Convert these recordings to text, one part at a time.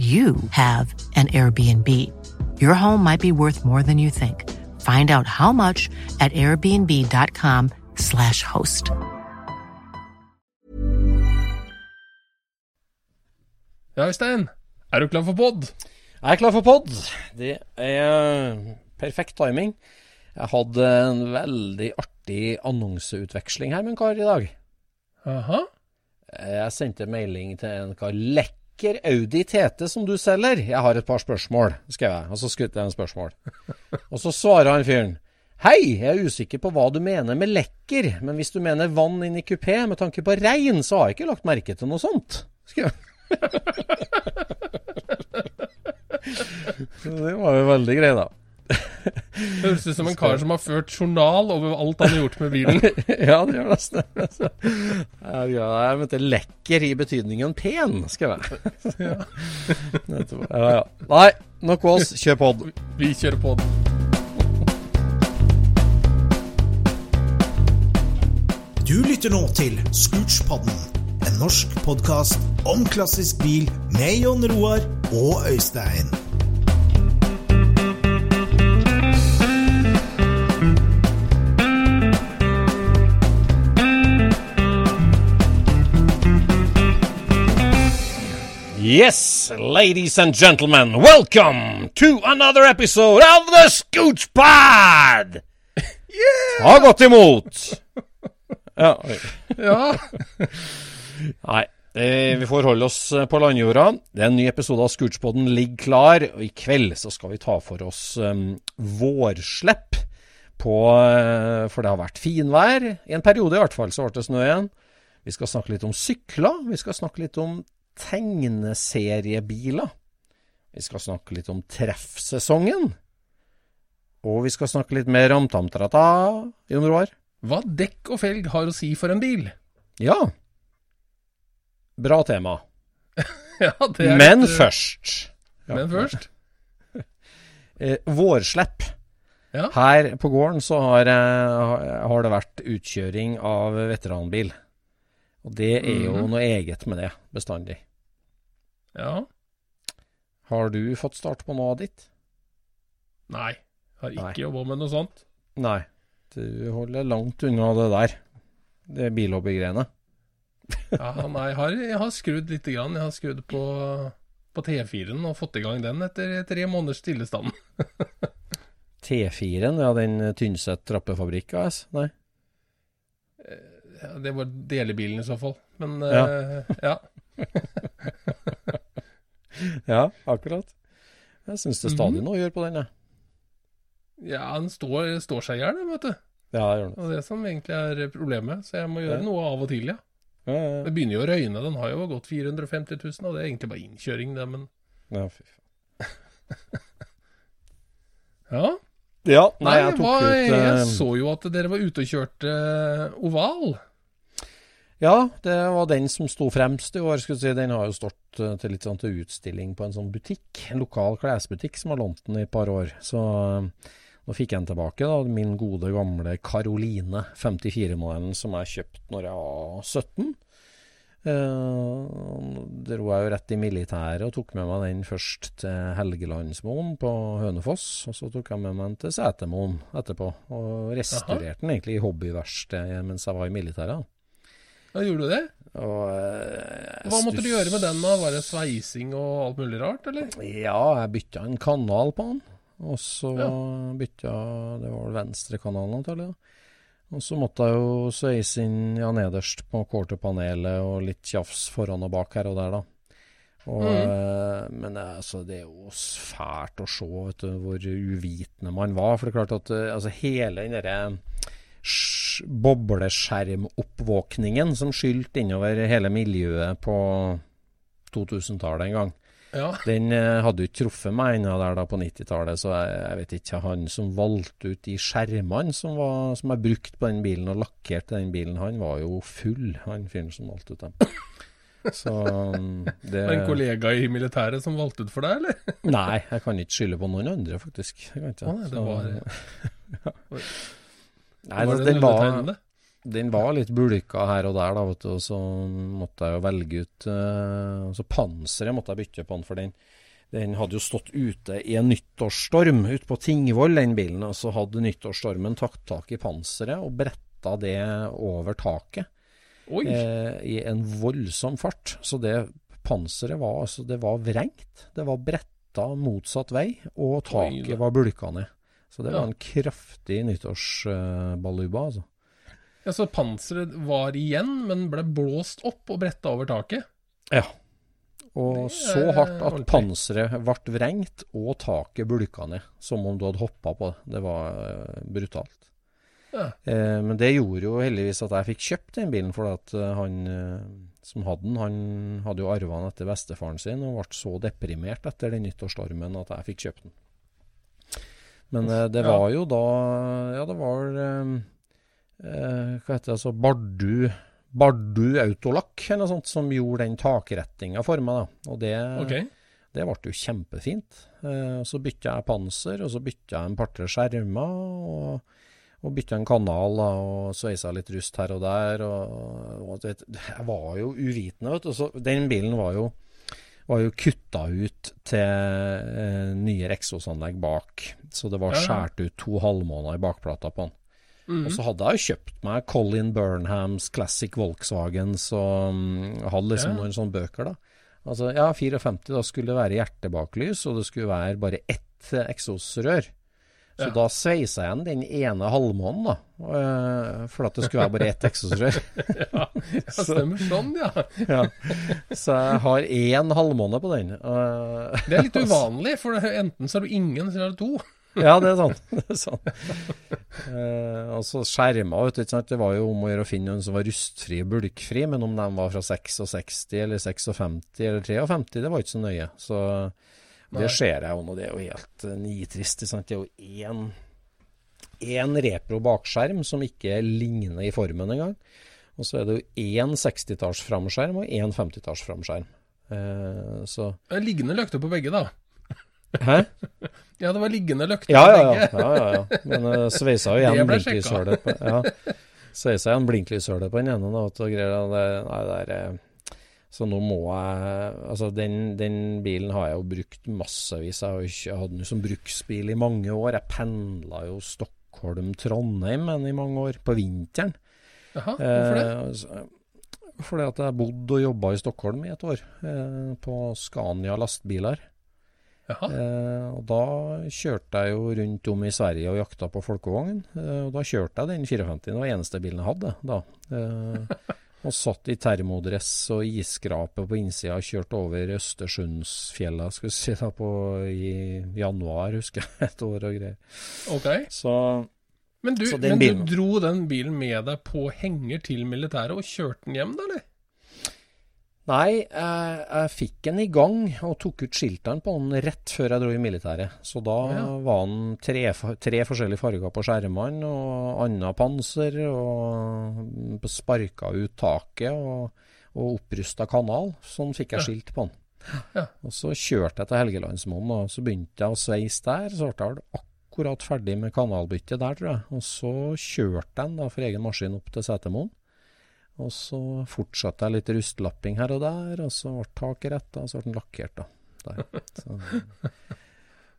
you have an Airbnb. Your home might be worth more than you think. Find out how much at airbnb.com/slash host. Ja, Øystein. Er du klar for pod? Jeg er klar for pod. Det er perfekt timing. Jeg hadde en veldig artig annonseutveksling her med en kar i dag. Aha. Jeg sendte melding til en kar. Lekker Audi TT som du selger? Jeg har et par spørsmål, skrev jeg. Og så skrev jeg en spørsmål. Og så svarer han fyren. Hei, jeg er usikker på hva du mener med lekker, men hvis du mener vann inn i kupé med tanke på regn, så har jeg ikke lagt merke til noe sånt. Skrev jeg. Så det var jo veldig greit, da. Høres ut som en kar som har ført journal over alt han har gjort med bilen. ja, det gjør nesten det. Jeg mente lekker i betydningen pen, skal jeg. Ja. Ja, ja. Nei, nok oss. Kjør pod. Vi kjører pod. Du lytter nå til Scootspodden, en norsk podkast om klassisk bil med Jon Roar og Øystein. Yes, ladies and gentlemen, welcome to another episode of the Scooch Pod! Yeah! Ta godt imot. Ja. Ja. Nei, eh, vi får holde oss på landjorda. Det er en ny episode av Scootspoden ligger klar, og i kveld så skal vi ta for oss um, vårslepp. På, uh, for det har vært finvær. I en periode i hvert fall så ble det snø igjen. Vi skal snakke litt om sykler. Vi skal snakke litt om tegneseriebiler. Vi skal snakke litt om treffsesongen. Og vi skal snakke litt mer om tamtarata, Jon Roar. Hva dekk og felg har å si for en bil? Ja. Bra tema. Ja, det Men litt, først. først Men først? eh, Vårslepp. Ja. Her på gården så har, eh, har det vært utkjøring av veteranbil. Og det er jo Mhm. noe eget med det, bestandig. Ja. Har du fått start på noe av ditt? Nei. Har Nei. ikke jobba med noe sånt. Nei, du holder langt unna det der. Det bilhobbygreiene. Ja, nei, jeg har, jeg har skrudd lite grann. Jeg har skrudd på, på T4-en og fått i gang den etter tre måneders stillestand. T4-en, ja, den Tynset trappefabrikk AS? Nei? Ja, det var delebilen i så fall. Men Ja. Uh, ja. Ja, akkurat. Jeg syns det er stadig Mhm. noe å gjøre på den, jeg. ja, den står, står seg i hjel, vet du. Ja, det gjør det. Og det som egentlig er problemet. Så jeg må gjøre Ja. noe av og til, ja. Ja, ja, Det begynner jo å røyne. Den har jo gått 450 000, og det er egentlig bare innkjøring, det, men ja, fy faen. Ja. Ja, Nei, jeg tok ut jeg eh, så jo at dere var ute og kjørte eh, oval. Ja, det var den som sto fremst i år. skulle si. Den har jo stått eh, til litt sånn til utstilling på en sånn butikk, en lokal klesbutikk som har lånt den i et par år. Så eh, nå fikk jeg den tilbake, da. Min gode gamle Caroline 54-modellen som jeg kjøpte når jeg var 17. Uh, dro jeg jo rett i militæret og tok med meg den først til Helgelandsmoen på Hønefoss. Og så tok jeg med meg den til Setermoen etterpå, og restaurerte den egentlig i hobbyverkstedet mens jeg var i militæret. Ja, gjorde du det? Og, uh, Hva måtte du gjøre med den? da? Var det sveising og alt mulig rart, eller? Ja, jeg bytta en kanal på den. Og så Ja. bytta Det var vel venstrekanalen, antagelig. da. Og så måtte jeg jo sveise inn ja, nederst på quarterpanelet og litt tjafs foran og bak her og der, da. Og, mm. Men det, er- altså, det er jo fælt å se vet du, hvor uvitende man var. For det er klart at eh, altså, hele den derre bobleskjermoppvåkningen som skylte innover hele miljøet på 2000-tallet en gang. Ja. Den eh, hadde jo ikke truffet meg ennå der da på 90-tallet, så jeg, jeg vet ikke. Han som valgte ut de skjermene som, var, som er brukt på den bilen og lakkerte den bilen, han var jo full, han fyren som valgte ut dem. Så um, det Var en kollega i militæret som valgte ut for deg, eller? Nei, jeg kan ikke skylde på noen andre, faktisk. Jeg kan ikke. Å, nei, det var- Nei, var altså, den, var, den var litt bulka her og der, da, vet du, og så måtte jeg jo velge ut uh, Så Panseret måtte jeg bytte på den, for den, den hadde jo stått ute i en nyttårsstorm ute på Tingvoll, den bilen. Og så hadde nyttårsstormen tatt tak i panseret og bretta det over taket eh, i en voldsom fart. Så det panseret var altså Det var vrengt. Det var bretta motsatt vei, og taket Oi, var bulka ned. Så det var en kraftig nyttårsbaluba, altså. Ja, Så panseret var igjen, men ble blåst opp og bretta over taket? Ja. Og så hardt at panseret ble vrengt, og taket bulka ned. Som om du hadde hoppa på det. Det var eh, brutalt. Ja. Eh, men det gjorde jo heldigvis at jeg fikk kjøpt den bilen, for at eh, han eh, som hadde den, han hadde jo arva den etter bestefaren sin, og ble så deprimert etter den nyttårsstormen at jeg fikk kjøpt den. Men eh, det var jo da Ja, det var eh, eh, Hva heter det, altså Bardu Bardu Autolakk eller noe sånt som gjorde den takrettinga for meg. da. Og det, okay. det ble jo kjempefint. Og så bytta jeg panser, og så bytta jeg en par-tre skjermer. Og, og bytta en kanal da, og sveisa litt rust her og der. Og, og det, jeg var jo uvitende, vet du. Så den bilen var jo, var jo kutta ut til eh, nye Rexos-anlegg bak. Så det var skåret ut to halvmåneder i bakplata på den. Mm. Og så hadde jeg jo kjøpt meg Colin Burnhams Classic Volkswagen, så um, hadde liksom Ja. noen sånne bøker, da. Altså, ja, 54, da skulle det være hjertebaklys, og det skulle være bare ett eh, eksosrør. Så Ja. da sveisa jeg den ene halvmånen, da. eh, For at det skulle være bare ett eksosrør. Ja, det stemmer sånn, ja. ja. Så jeg har én halvmåne på den. eh, Det er litt uvanlig, for enten så er du ingen, eller så er du to. Ja, det er sant. Det er sant. Eh, og så skjerma, vet du, ikke sant? Det var jo om å gjøre å finne noen som var rustfri og bulkfri, men om de var fra 66 eller 56 eller 53, det var ikke så nøye. Så det Nei. ser jeg jo nå, det er jo helt eh, nitrist. Det er jo én, én repro bakskjerm som ikke ligner i formen engang. Og så er det jo én 60-talls framskjerm og én 50-talls framskjerm. Eh, så Det Liggende løkter på begge, da. Hæ? Ja, det var liggende løkter Ja, på ja, ja. begge. ja, ja, ja. Men uh, sveisa jo igjen blinklyshølet på ja. Sveisa igjen blinklyshølet på den ene, da, og greier. Det, nei, det er, eh, så nå må jeg Altså, den, den bilen har jeg jo brukt massevis. Jeg jeg hadde den som bruksbil i mange år. Jeg pendla jo Stockholm-Trondheim i mange år, på vinteren. Jaha, hvorfor det? Eh, fordi at jeg bodde og jobba i Stockholm i et år, eh, på Scania lastbiler. Jaha. Eh, og da kjørte jeg jo rundt om i Sverige og jakta på folkevogn. Eh, og da kjørte jeg den 54. Det var eneste bilen jeg hadde da. Og satt i termodress og isskrape på innsida og kjørte over Østersundsfjella skal vi si da, på, i januar, husker jeg, et år og greier. Ok. Så Men, du, men du dro den bilen med deg på henger til militæret og kjørte den hjem, da, eller? Nei, jeg, jeg fikk den i gang og tok ut skiltene på den rett før jeg dro i militæret. Så da Ja. var den tre, tre forskjellige farger på skjermene og annet panser og sparka ut taket og, og opprusta kanal. Sånn fikk jeg skilt på den. Ja. Og så kjørte jeg til Helgelandsmoen, og så begynte jeg å sveise der. Så ble jeg akkurat ferdig med kanalbyttet der, tror jeg. Og så kjørte jeg den da for egen maskin opp til Setermoen. Og så fortsatte jeg litt rustlapping her og der, og så ble taket retta, og så ble den lakkert, da.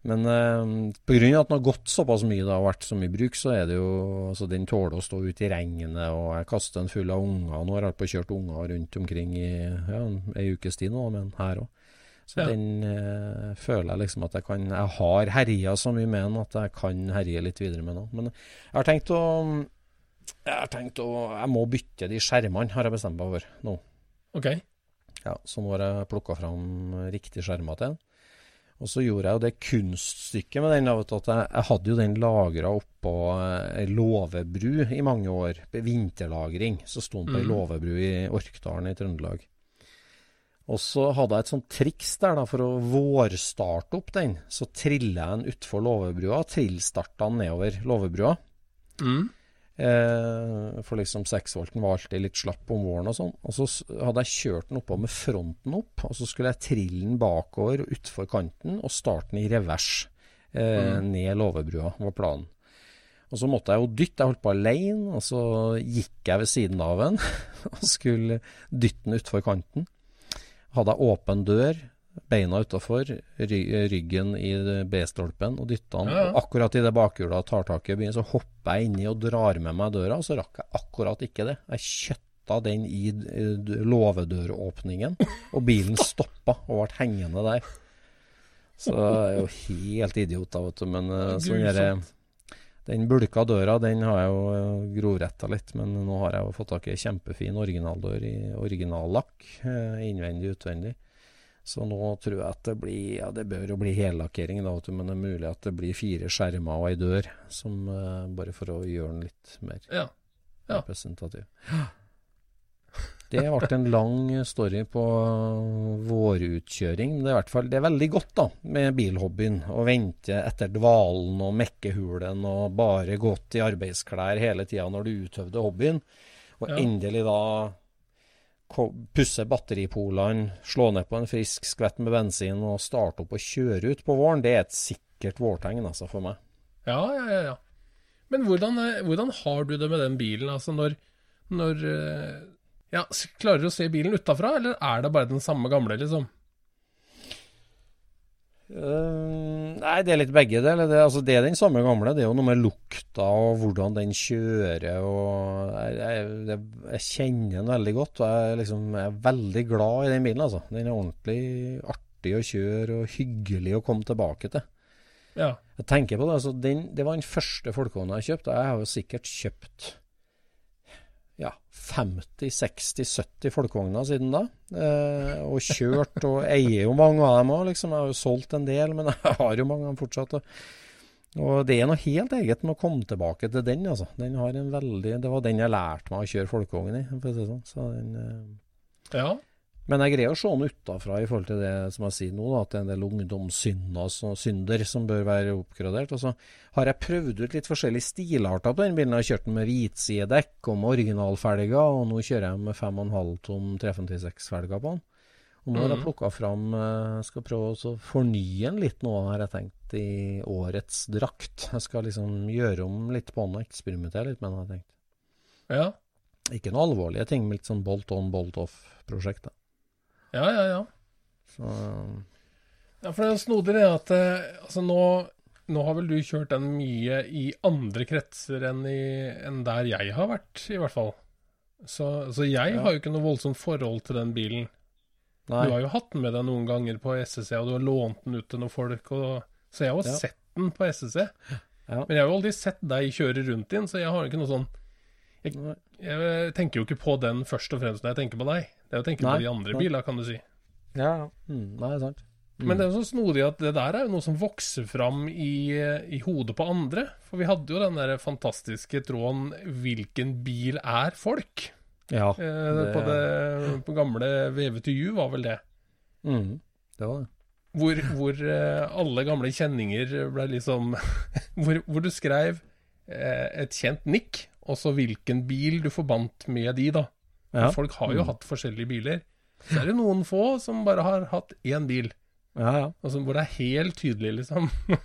Men eh, av at den har gått såpass mye da, og vært så mye bruk, så er det jo altså Den tåler å stå ute i regnet, og jeg kaster den full av unger. Nå har jeg kjørt på unger rundt omkring i ja, ei ukes tid nå, men her òg. Så Ja. den eh, føler jeg liksom at jeg kan Jeg har herja så mye med den at jeg kan herje litt videre med den. Men jeg har tenkt å Jeg har tenkt å Jeg må bytte de skjermene, har jeg bestemt meg for nå. OK. Ja, så nå har jeg plukka fram riktige skjermer til den. Og så gjorde jeg jo det kunststykket med den. at Jeg, jeg hadde jo den lagra oppå ei låvebru i mange år. Vinterlagring. Så sto den på ei mm. låvebru i Orkdalen i Trøndelag. Og så hadde jeg et sånt triks der da, for å vårstarte opp den. Så trilla jeg den utfor låvebrua. Trillstarta den nedover låvebrua. Mm. Eh, for liksom 6-volten var alltid litt slapp om våren og sånn. Og så hadde jeg kjørt den oppå med fronten opp, og så skulle jeg trille den bakover og utfor kanten og starte den i revers eh, ned låvebrua, var planen. Og så måtte jeg jo dytte, jeg holdt på alene, og så gikk jeg ved siden av den og skulle dytte den utfor kanten. Hadde jeg åpen dør, beina utafor, ry ryggen i B-stolpen og dytta den. Ja, ja. Akkurat idet bakhjula tar tak i byen, så hopper jeg inni og drar med meg døra, og så rakk jeg akkurat ikke det. Jeg kjøtta den i eh, låvedøråpningen, og bilen stoppa og ble hengende der. Så jeg er jo helt idiot, da, vet du. Men eh, sånn er det. Den bulka døra den har jeg jo groretta litt, men nå har jeg jo fått tak i ei kjempefin originaldør i originallakk, eh, innvendig utvendig. Så nå tror jeg at det blir Ja, det bør jo bli hellakkering, da, men det er mulig at det blir fire skjermer og ei dør, som uh, bare for å gjøre den litt mer Ja. Ja. representativ. Det ble en lang story på vårutkjøring. Men det er, i hvert fall, det er veldig godt da, med bilhobbyen. Å vente etter dvalen og mekkehulen og bare gått i arbeidsklær hele tida når du utøvde hobbyen. Og Ja. endelig da pusse batteripolene, slå ned på en frisk skvett med bensin og starte opp og kjøre ut på våren, det er et sikkert vårtegn altså for meg. Ja, ja, ja. ja. Men hvordan, eh, hvordan har du det med den bilen? Altså når, når eh, Ja, klarer du å se bilen utafra, eller er det bare den samme gamle, liksom? Eh, nei, det er litt begge deler. Det, altså, det er den samme gamle. Det er jo noe med lukta og hvordan den kjører. Og jeg, jeg, jeg kjenner den veldig godt. Og jeg, liksom, jeg er veldig glad i den bilen. Altså. Den er ordentlig artig å kjøre og hyggelig å komme tilbake til. Ja. Jeg tenker på det, altså, den, det var den første folkevogna jeg kjøpte. Jeg har jo sikkert kjøpt 50-60-70 folkevogner siden da. Eh, og kjørt og eier jo mange av dem òg, liksom. Jeg har jo solgt en del, men jeg har jo mange av dem fortsatt. Og, og det er noe helt eget med å komme tilbake til den, altså. Den har en veldig Det var den jeg lærte meg å kjøre folkevogn i, for å si sånn. Så den, eh, ja. Men jeg greier å se han utafra i forhold til det som jeg sier nå, da, at det er en del ungdomssynder synder som bør være oppgradert. Og så har jeg prøvd ut litt forskjellige stilarter på den bilen. Jeg har kjørt den med hvitsidedekk og med originalfelger, og nå kjører jeg med 5,5 tom 356-felger på den. Og nå har jeg Mhm. plukka fram eh, Skal prøve å fornye den litt nå, har jeg tenkt, i årets drakt. Jeg skal liksom gjøre om litt på den og eksperimentere litt med den, har jeg tenkt. Ja, Ikke noe alvorlige ting, men litt sånn bolt on, bolt off-prosjekt. da. Ja, ja. ja. Så Ja, for det er snodig det at eh, altså nå, nå har vel du kjørt den mye i andre kretser enn, i, enn der jeg har vært, i hvert fall. Så, så jeg Ja. har jo ikke noe voldsomt forhold til den bilen. Nei. Du har jo hatt den med deg noen ganger på SSC, og du har lånt den ut til noen folk. Og, så jeg har jo Ja. sett den på SSC. Ja. Men jeg har jo aldri sett deg kjøre rundt i den, så jeg har ikke noe sånn jeg, jeg tenker jo ikke på den først og fremst når jeg tenker på deg. Det er å tenke Nei, på de andre bilene, kan du si. Ja, ja. Mm, nei, sant. Men det er jo så snodig at det der er jo noe som vokser fram i, i hodet på andre. For vi hadde jo den der fantastiske tråden 'Hvilken bil er folk?' Ja. Eh, det- på, det, på gamle VV2U var vel det. Mm, det var det. Hvor, hvor eh, alle gamle kjenninger ble liksom hvor, hvor du skrev eh, et kjent nikk, og så hvilken bil du forbandt med de, da. Ja. Folk har jo Mm. hatt forskjellige biler. Så er det noen få som bare har hatt én bil, Ja, ja. altså hvor det er helt tydelig, liksom.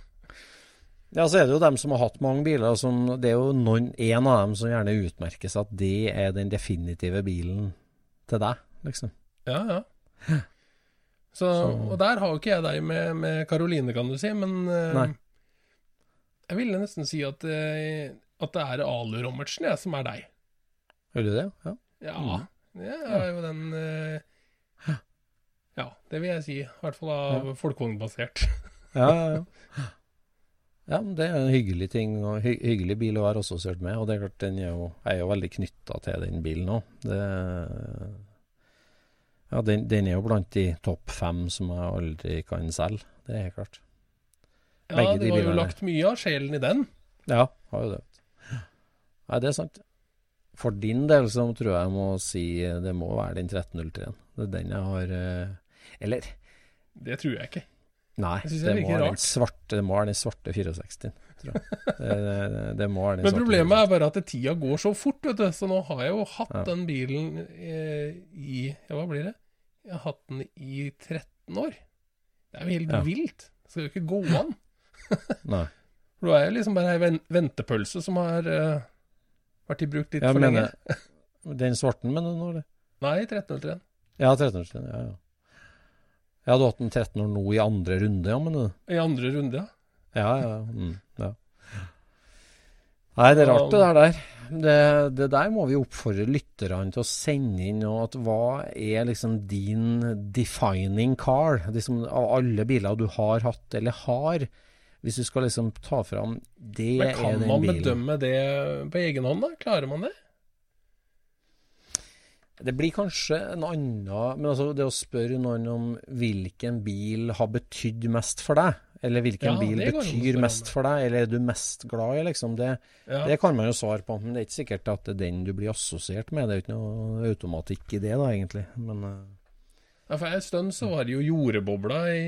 Ja, så er det jo dem som har hatt mange biler. Som, det er jo noen, en av dem som gjerne utmerker seg at det er den definitive bilen til deg, liksom. Ja, ja. Så, Så- og der har jo ikke jeg deg med, med Karoline, kan du si, men uh, Nei. jeg ville nesten si at, eh, at det er Alu-Rommertsen jeg, som er deg. Vil du det? Ja. Ja, Mm. det er jo den uh, Ja, det vil jeg si. I hvert fall av folkevognbasert. Ja, ja, ja. Ja, det er en hyggelig ting, og hy hyggelig bil å være assosiert med. Og det er klart, den er jo, jeg er jo veldig knytta til den bilen òg. Ja, den, den er jo blant de topp fem som jeg aldri kan selge. Det er helt klart. Ja, Begge du de har jo lagt mye av sjelen i den. Ja, har jo det. Nei, det er sant. For din del så tror jeg jeg må si det må være den 1303-en. Det er den jeg har eh, Eller Det tror jeg ikke. Nei, Jeg det det må, den svarte, det må være den svarte 64-en, tror jeg. Det, det, må være den Men problemet er bare at tida går så fort, vet du. Så nå har jeg jo hatt Ja. den bilen eh, i Ja, hva blir det? Jeg har hatt den i 13 år. Det er jo helt Ja. vilt. Det skal jo ikke gå an. Nei. For da er jeg liksom bare ei ventepølse som har eh, vært i bruk litt Jeg for mener lenge. Den svarten, mener du nå, eller? Nei, 1303. Ja, 1303. Ja, ja. Jeg hadde hatt den 13 år nå i andre runde, ja, mener du? I andre runde, ja. Ja, ja. Mm, ja. Nei, det er rart det der der. Det, det der må vi oppfordre lytterne til å sende inn. Og at hva er liksom din defining car? Liksom, av alle biler du har hatt eller har. Hvis du skal liksom ta fram Det er den bilen. Men kan man bilen. bedømme det på egen hånd, da? Klarer man det? Det blir kanskje en annen Men altså det å spørre noen om hvilken bil har betydd mest for deg, eller hvilken Ja, bil betyr mest for deg, eller er du mest glad i, liksom, det, Ja. det kan man jo svare på. Men det er ikke sikkert at det er den du blir assosiert med. Det er jo ikke noe automatikk i det, da, egentlig. Men eh, Ja, for en stund så var det jo jordbobla i,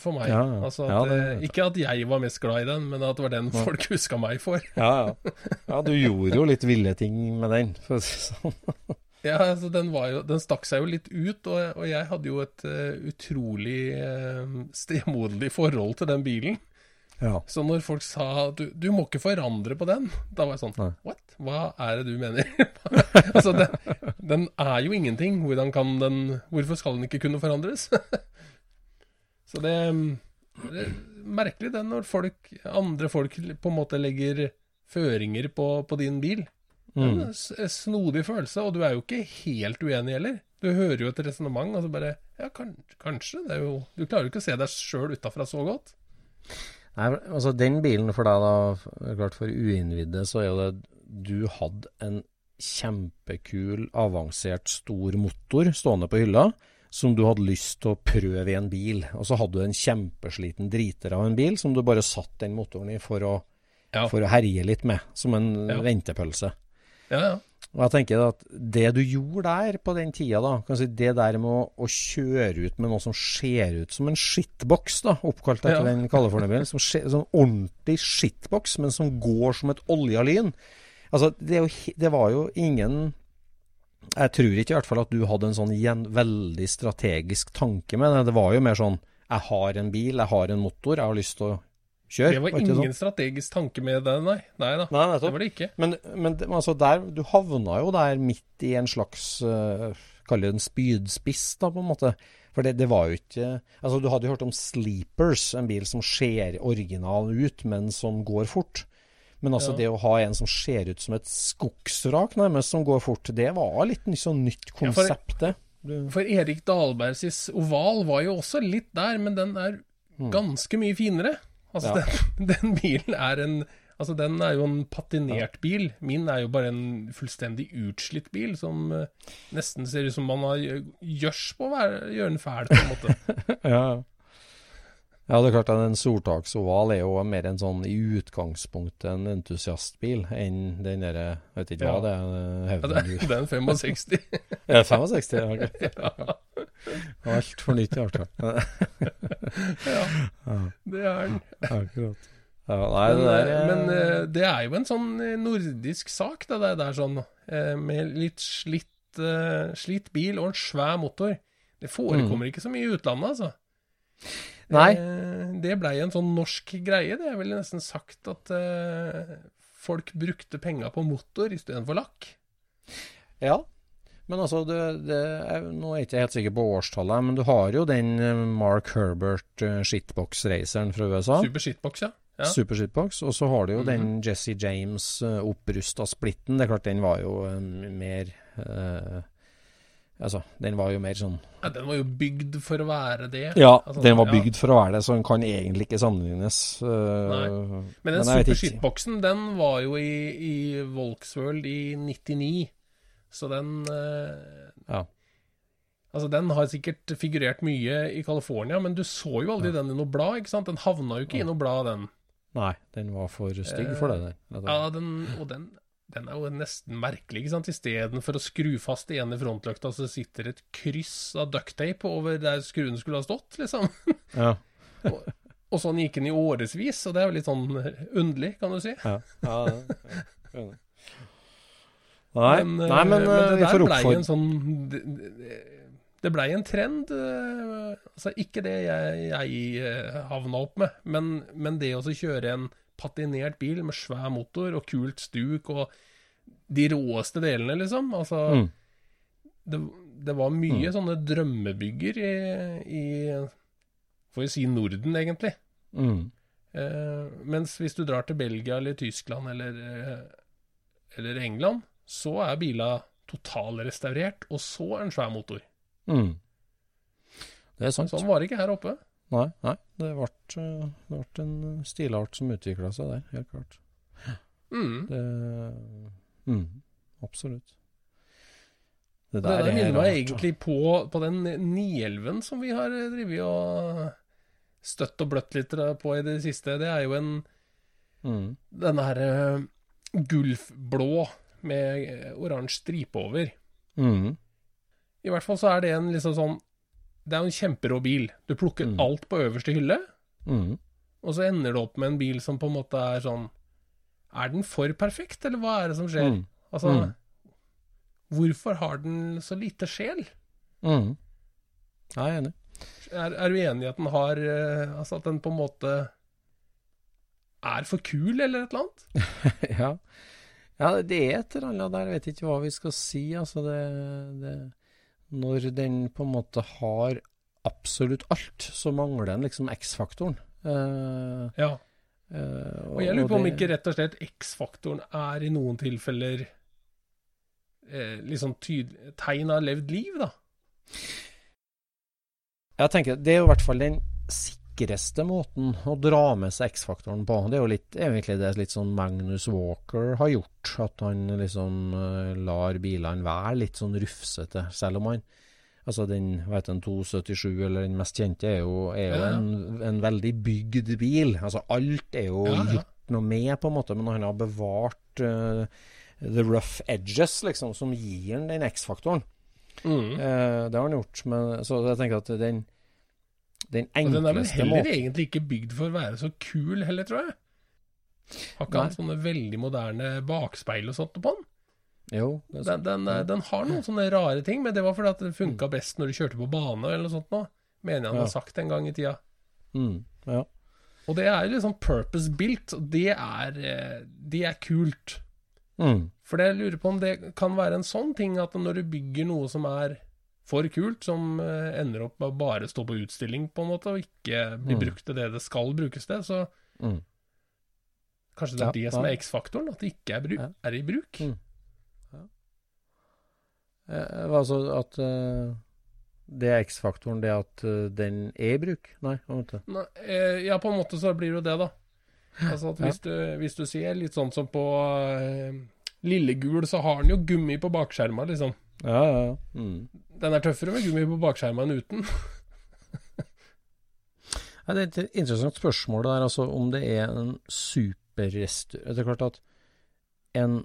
for meg. Ja, altså ja, det- eh, ikke at jeg var mest glad i den, men at det var den folk huska meg for. ja, ja. ja, du gjorde jo litt ville ting med den, for å si det sånn. Ja, altså den, var jo, den stakk seg jo litt ut, og, og jeg hadde jo et uh, utrolig uh, stemoderlig forhold til den bilen. Ja. Så når folk sa du, du må ikke forandre på den, da var jeg sånn Nei. What? Hva er det du mener? altså, den, den er jo ingenting. Hvordan kan den Hvorfor skal den ikke kunne forandres? Så det, det er merkelig det når folk, andre folk på en måte legger føringer på, på din bil. Det er Mm. en snodig følelse, og du er jo ikke helt uenig heller. Du hører jo et resonnement, og så bare Ja, kan, kanskje. Det er jo Du klarer jo ikke å se deg sjøl utafra så godt. Nei, altså Den bilen for deg, da, klart for uinnvidde, så er jo det Du hadde en kjempekul, avansert, stor motor stående på hylla, som du hadde lyst til å prøve i en bil. Og så hadde du en kjempesliten driter av en bil som du bare satt den motoren i for å, Ja. for å herje litt med, som en Ja. ventepølse. Ja, ja. Og jeg tenker at det du gjorde der på den tida, da, si det der med å, å kjøre ut med noe som ser ut som en shitbox, da, oppkalt etter Ja. den California-bilen, som, en som ordentlig shitbox, men som går som et olja lyn. Altså, det, det var jo ingen Jeg tror ikke i hvert fall at du hadde en sånn gjen, veldig strategisk tanke med det. Det var jo mer sånn Jeg har en bil, jeg har en motor, jeg har lyst til å kjøre. Det var ingen sånn? strategisk tanke med det, nei. Nei da. Nei, Det var det ikke. Men, men altså der, du havna jo der midt i en slags uh, Kall det en spydspiss, da, på en måte. For det, det var jo ikke Altså, du hadde jo hørt om Sleepers, en bil som ser original ut, men som går fort. Men altså Ja. det å ha en som ser ut som et skogsrak, nærmest, som går fort, det var litt sånn nytt konsept, det. Du, For Erik Dahlbergs oval var jo også litt der, men den er ganske mye finere. Altså. Ja. den, den bilen er en Altså, den er jo en patinert bil. Min er jo bare en fullstendig utslitt bil som uh, nesten ser ut som man har gjørs på å gjøre den fæl, på en måte. ja. Ja, det er klart at en Soltaksoval er jo mer en sånn i utgangspunktet en entusiastbil enn den derre vet ikke hva Ja. det er. Ja, Hevden det, er, det er en 65. ja, det 65? Ja, Okay. ja, Altfor nytt, i hvert fall. ja, det er han. Akkurat. Ja, nei, Men, det der eh, er- men eh, det er jo en sånn eh, nordisk sak, det der, der sånn. eh, Med litt slitt, eh, slitt bil og en svær motor. Det forekommer ikke så mye i utlandet, altså. Nei. Eh, Det blei en sånn norsk greie. Det er vel nesten sagt at eh, folk brukte penga på motor istedenfor lakk. Ja. Men altså, det, det er, nå er jeg ikke helt sikker på årstallet, men du har jo den eh, Mark Herbert eh, shitbox-raceren fra USA. Super shitbox, ja. ja. Super shitbox. Og så har du jo Mhm. den Jesse James uh, opprusta splitten. Det er klart, den var jo eh, mer eh, Altså, den var jo mer sånn ja. Den var jo bygd for å være det. Ja, Altså, den var ja. bygd for å være det, så den kan egentlig ikke sammenlignes. eh, Nei. Men den jeg super shitboxen, den var jo i, i Volksworld i 99. Så den eh, Ja. Altså, den har sikkert figurert mye i California, men du så jo aldri den i noe blad, ikke sant? Den havna jo ikke i noe blad, den. Nei, den var for stygg for det der. Ja, den, og den, den er jo nesten merkelig, ikke sant? Istedenfor å skru fast i ene frontløkta, så sitter et kryss av ducktape over der skruen skulle ha stått, liksom. Ja. Og sånn gikk den i årevis, og det er jo litt sånn underlig, kan du si. Ja. ja, ja. Nei, Men, eh, nei, men, men det vi der blei en sånn Det, det, det blei en trend. eh, Altså ikke det jeg, jeg eh, havna opp med, men, men det å kjøre en patinert bil med svær motor og kult stuk og de råeste delene, liksom. Altså Mm. det, det var mye sånne drømmebygger i, i Får vi si Norden, egentlig. Mm. Eh, mens hvis du drar til Belgia eller Tyskland eller, eh, eller England, så er bila totalrestaurert, og så en svær motor. Mm. Det er sant. Sånn var det ikke her oppe. Nei, nei det, ble, eh, det en stilart som utvikla seg der, helt klart. Mm. Det, mm, absolutt. Det der minner meg rart, egentlig på, på den Nielven som vi har drevet og støtt og bløtt litt på i det siste. Det er jo en. Mm. Denne her uh, gulfblå med eh, oransje stripe over. Mm. I hvert fall så er det en liksom sånn Det er jo en kjemperå bil. Du plukker Mm. alt på øverste hylle. Mm. Og så ender det opp med en bil som på en måte er sånn Er den for perfekt, eller hva er det som skjer? Mm. Altså, Mm. hvorfor har den så lite sjel? Mm. Jeg er enig. Er, er du enig i at den har eh, Altså at den på en måte er for kul, eller et eller annet? ja. Ja, det er et eller annet der. Jeg vet ikke hva vi skal si. Altså, det, det Når den på en måte har absolutt alt, så mangler den liksom X-faktoren. Uh, Ja. Uh, Og jeg lurer på om ikke rett og slett X-faktoren er i noen tilfeller eh, liksom tegn av levd liv, da. Jeg tenker Det er jo i hvert fall den sikreste måten å dra med seg X-faktoren på. Det er jo litt, egentlig det litt sånn Magnus Walker har gjort. At han liksom eh, lar bilene være litt sånn rufsete, selv om han Altså den heter den, 277, eller den mest kjente, er jo, er jo Ja, ja. En, en veldig bygd bil. Altså alt er jo ja. gjort noe med, på en måte, men han har bevart uh, the rough edges, liksom, som gir han den X-faktoren. Mm. Uh, det har han gjort, men så jeg tenker at den den enkleste måten den er vel heller måten egentlig ikke bygd for å være så kul, heller, tror jeg. Har ikke han sånne veldig moderne bakspeil og sånt på den? Jo, Den, den, den har noen sånne rare ting, men det var fordi at det funka best når du kjørte på bane eller noe sånt nå. Mener jeg han Ja. har sagt en gang i tida. Mm, ja. Og det er jo liksom purpose built, og det er, eh, det er kult. Mm, For jeg lurer på om det kan være en sånn ting at når du bygger noe som er for kult, som eh, ender opp med å bare stå på utstilling, på en måte, og ikke bli Mm. brukt til det det skal brukes til, så mm. kanskje det er Ja, det som er X-faktoren, at det ikke er, Ja. er i bruk. Mm. Eh, altså at uh, det er X-faktoren, det at uh, den er i bruk? Nei. Nei, eh, ja, på en måte så blir det jo det, da. Altså at hvis, du, hvis du ser litt sånn som på uh, Lillegul, så har den jo gummi på bakskjerma, liksom. Ja, ja, ja. Mm. Den er tøffere med gummi på bakskjermen enn uten. Ja, det er et interessant spørsmål der, altså om det er en superrestaurant Det er klart at en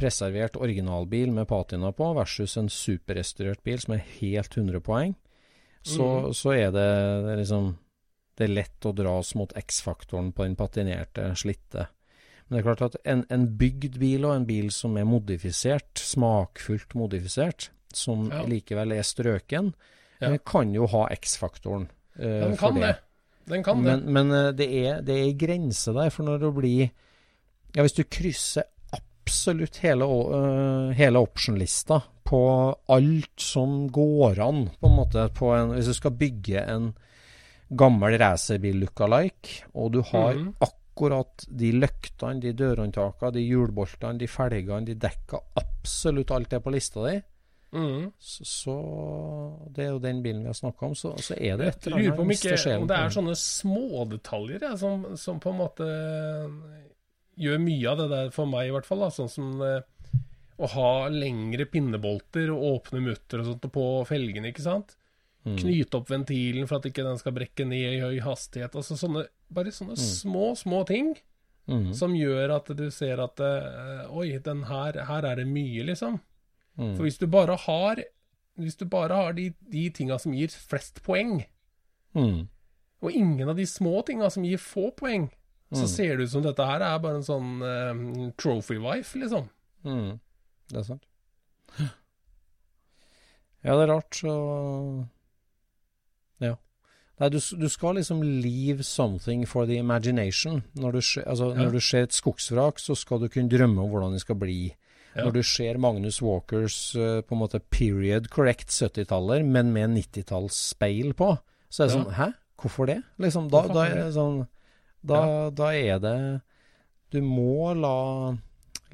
preservert originalbil med patina på versus en superrestaurert bil som er helt 100 poeng, så, mm. så er det, det er liksom Det er lett å dras mot X-faktoren på den patinerte, slitte. Men det er klart at en, en bygd bil og en bil som er modifisert, smakfullt modifisert, som Ja. likevel er strøken, Ja. kan jo ha X-faktoren. uh, Den kan det. Den kan det. men, men eh, det er, det er grense der, for når det blir Ja, hvis du krysser absolutt hele, øh, hele option-lista på alt som går an, på en måte, på en, hvis du skal bygge en gammel racerbil lookalike, og du har Mhm. akkurat de løktene, de dørhåndtakene, de hjulboltene, de felgene, de dekka, absolutt alt det på lista di, Mm. så, så Det er jo den bilen vi har snakka om, så, så er det et eller eller lurer annet på om, ikke, om det er sånne smådetaljer ja, som, som på en måte gjør mye av det der for meg, i hvert fall. Da. Sånn som eh, å ha lengre pinnebolter og åpne mutter og sånt på felgene, ikke sant. Mm. Knyte opp ventilen for at ikke den skal brekke ned i høy hastighet. Altså sånne, bare sånne Mm. små, små ting mm. som gjør at du ser at eh, Oi, den her, her er det mye, liksom. Mm. For hvis du bare har Hvis du bare har de, de tinga som gir flest poeng, Mm. og ingen av de små tinga som gir få poeng, så Mm. ser det ut som dette her er bare en sånn uh, trophy wife, liksom. Mm. Det er sant. Ja, det er rart, så Ja. Nei, du, du skal liksom leave something for the imagination. Når du, altså, Ja. når du ser et skogsvrak, så skal du kunne drømme om hvordan det skal bli. Ja. Når du ser Magnus Walkers eh, på en måte period correct 70-taller, men med 90-tallsspeil på, så er det Ja. sånn Hæ? Hvorfor det? Liksom, da, da er det sånn da, da er det Du må la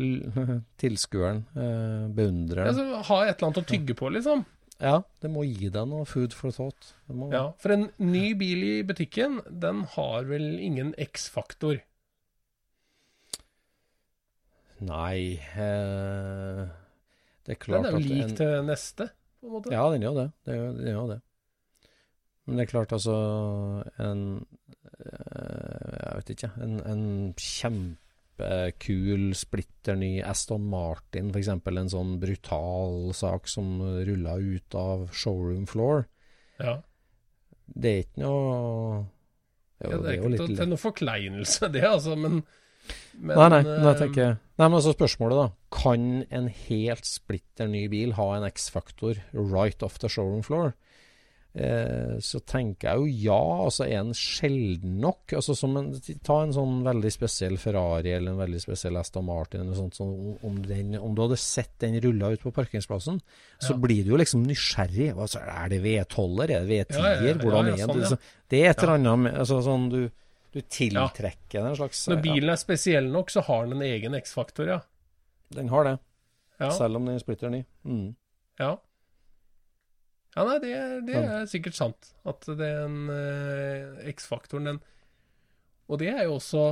tilskueren eh, beundre Ja, ha et eller annet å tygge på, liksom. Ja, det må gi deg noe food for thought. Det må, Ja, For en ny bil i butikken, den har vel ingen X-faktor. Nei eh, Det er Den er jo lik en- til neste, på en måte. Ja, den gjør det. det, gjør, den gjør det. Men det er klart, altså En eh, Jeg vet ikke. En, en kjempekul, splitter ny Aston Martin, f.eks. En sånn brutal sak som rulla ut av showroom floor. Ja. Det er ikke noe Jo, Ja, det er ikke litt til, lett. noe forkleinelse, det, altså, men, men Nei, nei, nei, eh, tenker. Nei, men altså spørsmålet, da. Kan en helt splitter ny bil ha en X-faktor right off the showroom floor? Eh, så tenker jeg jo ja. Altså, er den sjelden nok? Altså, som en, ta en sånn veldig spesiell Ferrari eller en veldig spesiell Aston Martin eller sånt. Sånn, om, den, om du hadde sett den rulla ut på parkeringsplassen, så Ja. blir du jo liksom nysgjerrig. Altså, er det V12-er? Er det V10-er? Ja, ja, Hvordan er sånn, det? Så Det er et eller annet altså, sånn du, du tiltrekker en slags Når bilen er spesiell nok, så har den en egen X-faktor, ja. Den har det. Selv om den splitter ny. Mm. ja. Ja, nei, det, det er sikkert sant. At den eh, X-faktoren, den Og det er jo også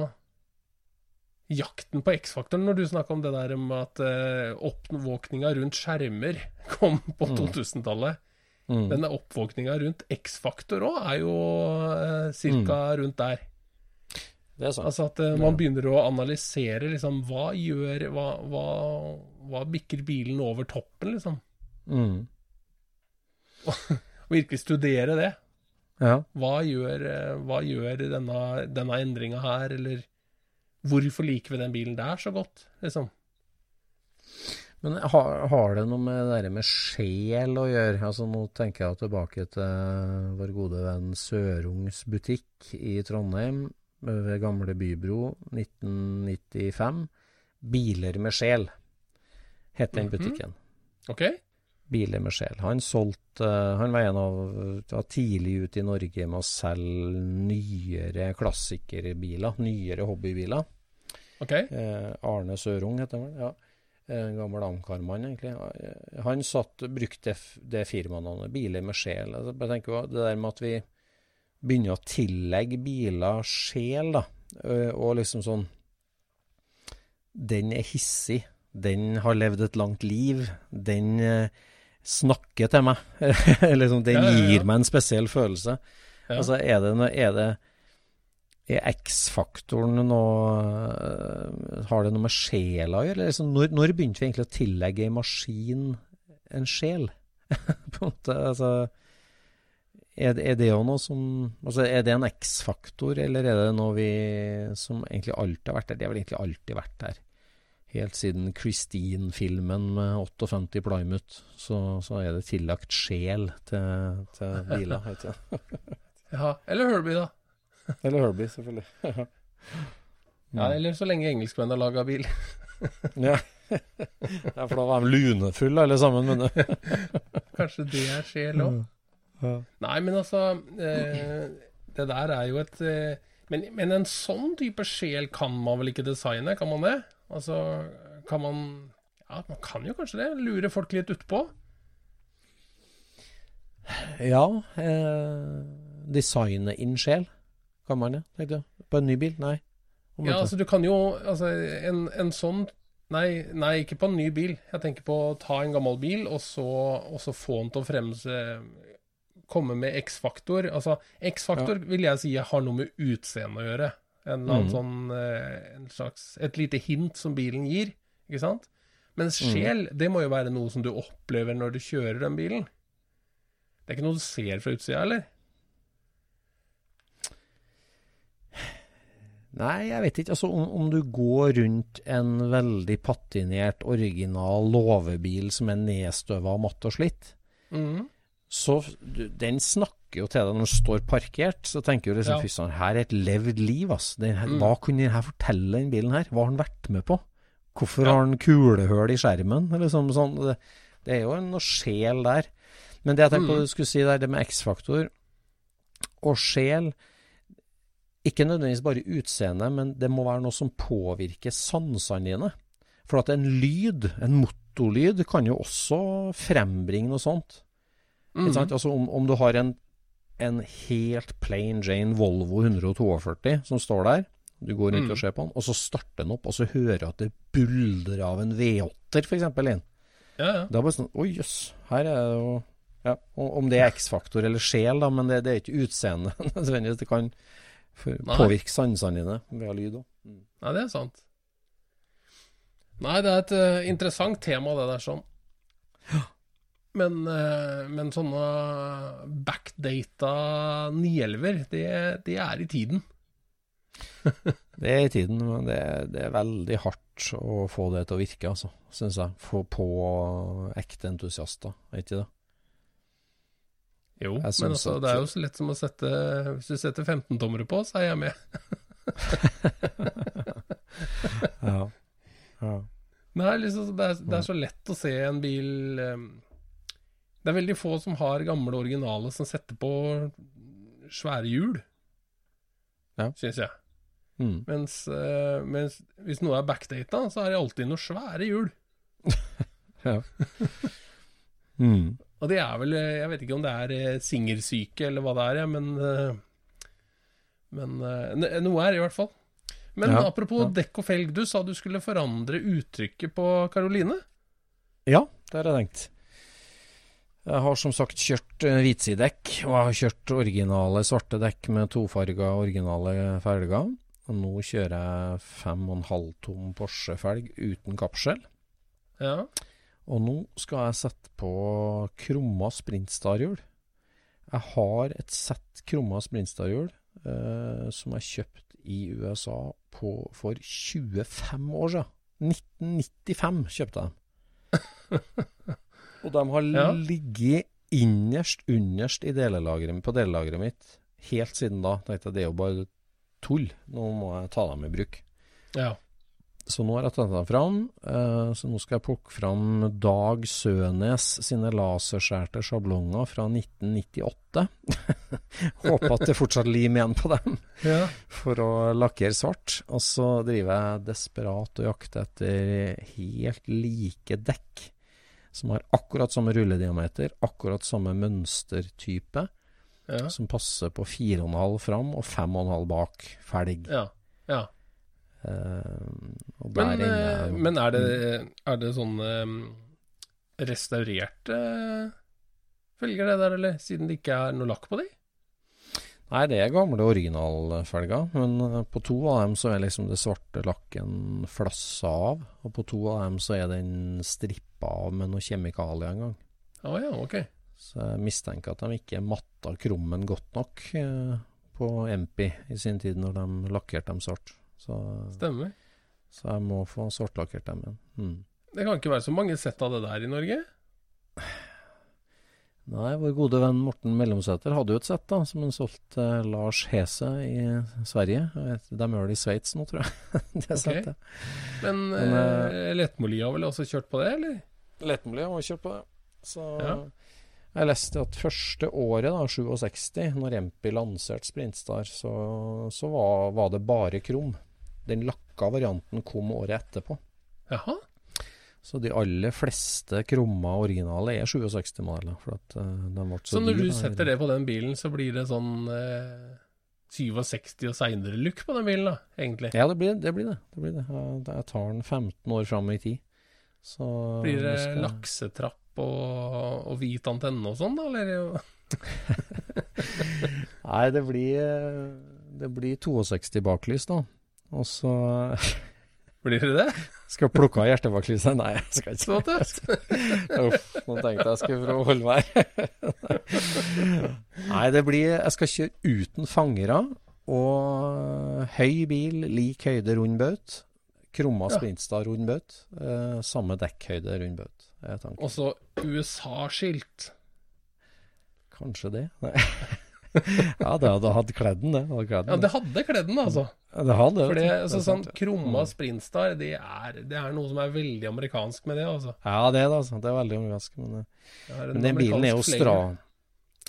jakten på X-faktoren, når du snakker om det der med at eh, oppvåkninga rundt skjermer kom på Mm. 2000-tallet. Mm. Denne oppvåkninga rundt X-faktor òg er jo uh, cirka rundt der. Det er sant. Altså at eh, man begynner å analysere liksom hva gjør Hva, hva, hva bikker bilen over toppen, liksom? Mm. Og virkelig studere det. Ja. Hva gjør, eh, hva gjør denne, denne endringa her, eller hvorfor liker vi den bilen der så godt, liksom? Men har, har det noe med det der med sjel å gjøre? Altså Nå tenker jeg tilbake til vår gode venn Sørungs butikk i Trondheim, ved gamle Bybro, 1995. Biler med sjel, het den Mhm. butikken. OK? Biler med sjel. Han solgt, Han var en av var tidlig ute i Norge med å selge nyere klassikerbiler, nyere hobbybiler. ok Eh, Arne Sørung heter han ja. En gammel Amcar-mann, egentlig. Eh, Han satt, brukte det firmanavnet, Biler med sjel. Altså, jeg tenker jo Det der med at vi begynner å tillegge biler sjel, da, eh, og liksom sånn Den er hissig. Den har levd et langt liv. Den eh, snakker til meg. liksom, den Ja, ja, ja. gir meg en spesiell følelse. Altså, er det, noe- er det er X-faktoren noe øh, Har det noe med sjela å gjøre? Eller liksom, når, når begynte vi egentlig å tillegge en maskin en sjel? På en måte, altså er, det- er det jo noe som altså Er det en X-faktor, eller er det noe vi som egentlig alltid har vært der? Det har vel egentlig alltid vært der. Helt siden Christine-filmen med 58 Plymouth, så, så er det tillagt sjel til, til biler. heter det. Ja, eller Herbie, da. Eller Herbie, selvfølgelig. Ja, eller så lenge engelskmenn har laga bil. ja. ja, for da var de lunefulle alle sammen, men Kanskje det er sjel òg. Ja. Nei, men altså eh, Det der er jo et eh, men, men en sånn type sjel kan man vel ikke designe, kan man det? Altså, kan man Ja, man kan jo kanskje det. Lure folk litt utpå. Ja, eh, designe inn sjel, kan man det, tenkte du? På en ny bil? Nei. Om Ja, altså du kan jo Altså, en, en sånn Nei, nei, ikke på en ny bil. Jeg tenker på å ta en gammel bil, og så, og så få den til å fremse Komme med X-faktor. Altså, X-faktor vil jeg si har noe med utseende å gjøre. En eller annen mm. sånn eh, en slags, Et lite hint som bilen gir, ikke sant? Mens sjel, mm. det må jo være noe som du opplever når du kjører den bilen. Det er ikke noe du ser fra utsida, eller? Nei, jeg vet ikke. Altså, om, om du går rundt en veldig patinert, original låvebil som er nedstøva, matt og slitt, mm. så du, den snakker jo til deg når du står parkert. Så tenker du liksom Ja. fy søren, her er et levd liv, ass. Her, Mm. Hva kunne denne fortelle, den bilen her? Hva har den vært med på? Hvorfor Ja. har den kulehull i skjermen? Liksom sånn, det, det er jo en noe sjel der. Men det jeg tenkte på Mm. du skulle si der, det med X-faktor og sjel Ikke nødvendigvis bare utseende, men det må være noe som påvirker sansene dine. For at en lyd, en motorlyd, kan jo også frembringe noe sånt. Ikke sant? Altså om, om du har en, en helt plain Jane Volvo 142 som står der, du går rundt Mm. og ser på den, og så starter den opp, og så hører du at det buldrer av en V8-er f.eks. inn. Ja, ja. Det er bare sånn Oi, jøss, her er det jo ja, om det er X-faktor eller sjel, da, men det, det er ikke utseende nødvendigvis. Det kan påvirke sansene dine ved lyd òg. Nei, det er sant. Nei, det er et uh, interessant tema, det der sånn. Men, eh, men sånne backdata 911-er, det, det er i tiden. Det er i tiden, men det, det er veldig hardt å få det til å virke, altså, syns jeg. Få på ekte entusiaster, er ikke det? Jo, men altså, det er jo så lett som å sette Hvis du setter 15-tommere på, så er jeg med. Ja. ja. Nei, liksom, det, er, det er så lett å se en bil eh, Det er veldig få som har gamle originale som setter på svære hjul, Ja. syns jeg. Mm. Mens, eh, mens hvis noe er backdata, så er det alltid noe svære hjul. ja. Mm. Og det er vel eh, Jeg vet ikke om det er eh, singersyke eller hva det er, men Men noe er det i hvert fall. Men Ja, apropos ja. dekk og felg, du sa du skulle forandre uttrykket på Karoline? Ja, det har jeg tenkt. Jeg har som sagt kjørt hvitsidekk, og jeg har kjørt originale svarte dekk med tofarga originale felger. Og nå kjører jeg 5,5 tom Porsche-felg uten kapsel. Ja. Og nå skal jeg sette på krumma Sprintstar-hjul. Jeg har et sett krumma Sprintstar-hjul eh, som jeg kjøpte i USA på, for 25 år siden. 1995 kjøpte jeg dem. Og de har Ja. ligget innerst, underst i delelagret, på delelageret mitt helt siden da. Tenkte jeg det er jo bare tull. Nå må jeg ta dem i bruk. ja. Så nå har jeg tatt dem fram. eh, så nå skal jeg plukke fram Dag Sønes sine laserskjærte sjablonger fra 1998. Håper at det fortsatt lim igjen på dem ja. for å lakkere svart. Og så driver jeg desperat og jakter etter helt like dekk som har akkurat samme rullediameter, akkurat samme mønstertype, ja. som passer på 4,5 fram og 5,5 bak felg. ja. ja. Uh, Men, eh, men er det, er det sånne um, restaurerte felger, det der, eller? Siden det ikke er noe lakk på de? Nei, det er gamle originalfelger, men eh, på to av dem så er liksom det svarte lakken flassa av. Og på to av dem så er den strippa av med noe kjemikalier en gang. Oh, ja, ok. Så jeg mistenker at de ikke matta krummen godt nok eh, på Empi i sin tid når de lakkerte dem svart. Så, Stemmer. så jeg må få svartlakkert dem igjen. Mm. Det kan ikke være så mange sett av det der i Norge? Nei, vår gode venn Morten Mellomsæter hadde jo et sett da, som han solgte eh, Lars Hese i Sverige. De gjør det i Sveits nå, tror jeg. det Ok. settet. Men, Men, eh, Lettmoli har vel også kjørt på det, eller? Lettmoli har kjørt på det. Så Ja. jeg leste at første året, da, 67, når Empi lanserte Sprintstar, så, så var, var det bare krum. Den lakka varianten kom året etterpå. Jaha. Så de aller fleste krumma originale er 67-modeller. For at eh, de ble så Så når dyre, du da. setter det på den bilen, så blir det sånn eh, 67 og seinere look på den bilen, da, egentlig? Ja, det blir det. Blir det. det, blir det. Jeg, jeg tar den 15 år fram i tid. Så Blir det skal- laksetrapp og, og hvit antenne og sånn, da? Eller? Nei, det blir, eh, det blir 62 baklys, da. Og så Blir det det? skal plukke av hjertebaklyset. Nei, jeg skal ikke. Så det? Uff, nå tenkte jeg jeg skulle prøve å holde meg. Nei, det blir Jeg skal kjøre uten fangere. Og høy bil, lik høyde rund baut. Krumma Ja. Rund baut. Eh, samme dekkhøyde rund baut. Og så USA-skilt. Kanskje det. Nei. ja, det hadde hatt kledd den, det. Hadde kledd Ja, det hadde kledd den, altså. Ja, det hadde For det, er sånn ja. Krumma Mm. Sprintstar, det er, det er noe som er veldig amerikansk med det, altså. Ja, det er det, altså. Det er veldig amerikansk. Men, eh, Det er men den bilen er jo stra...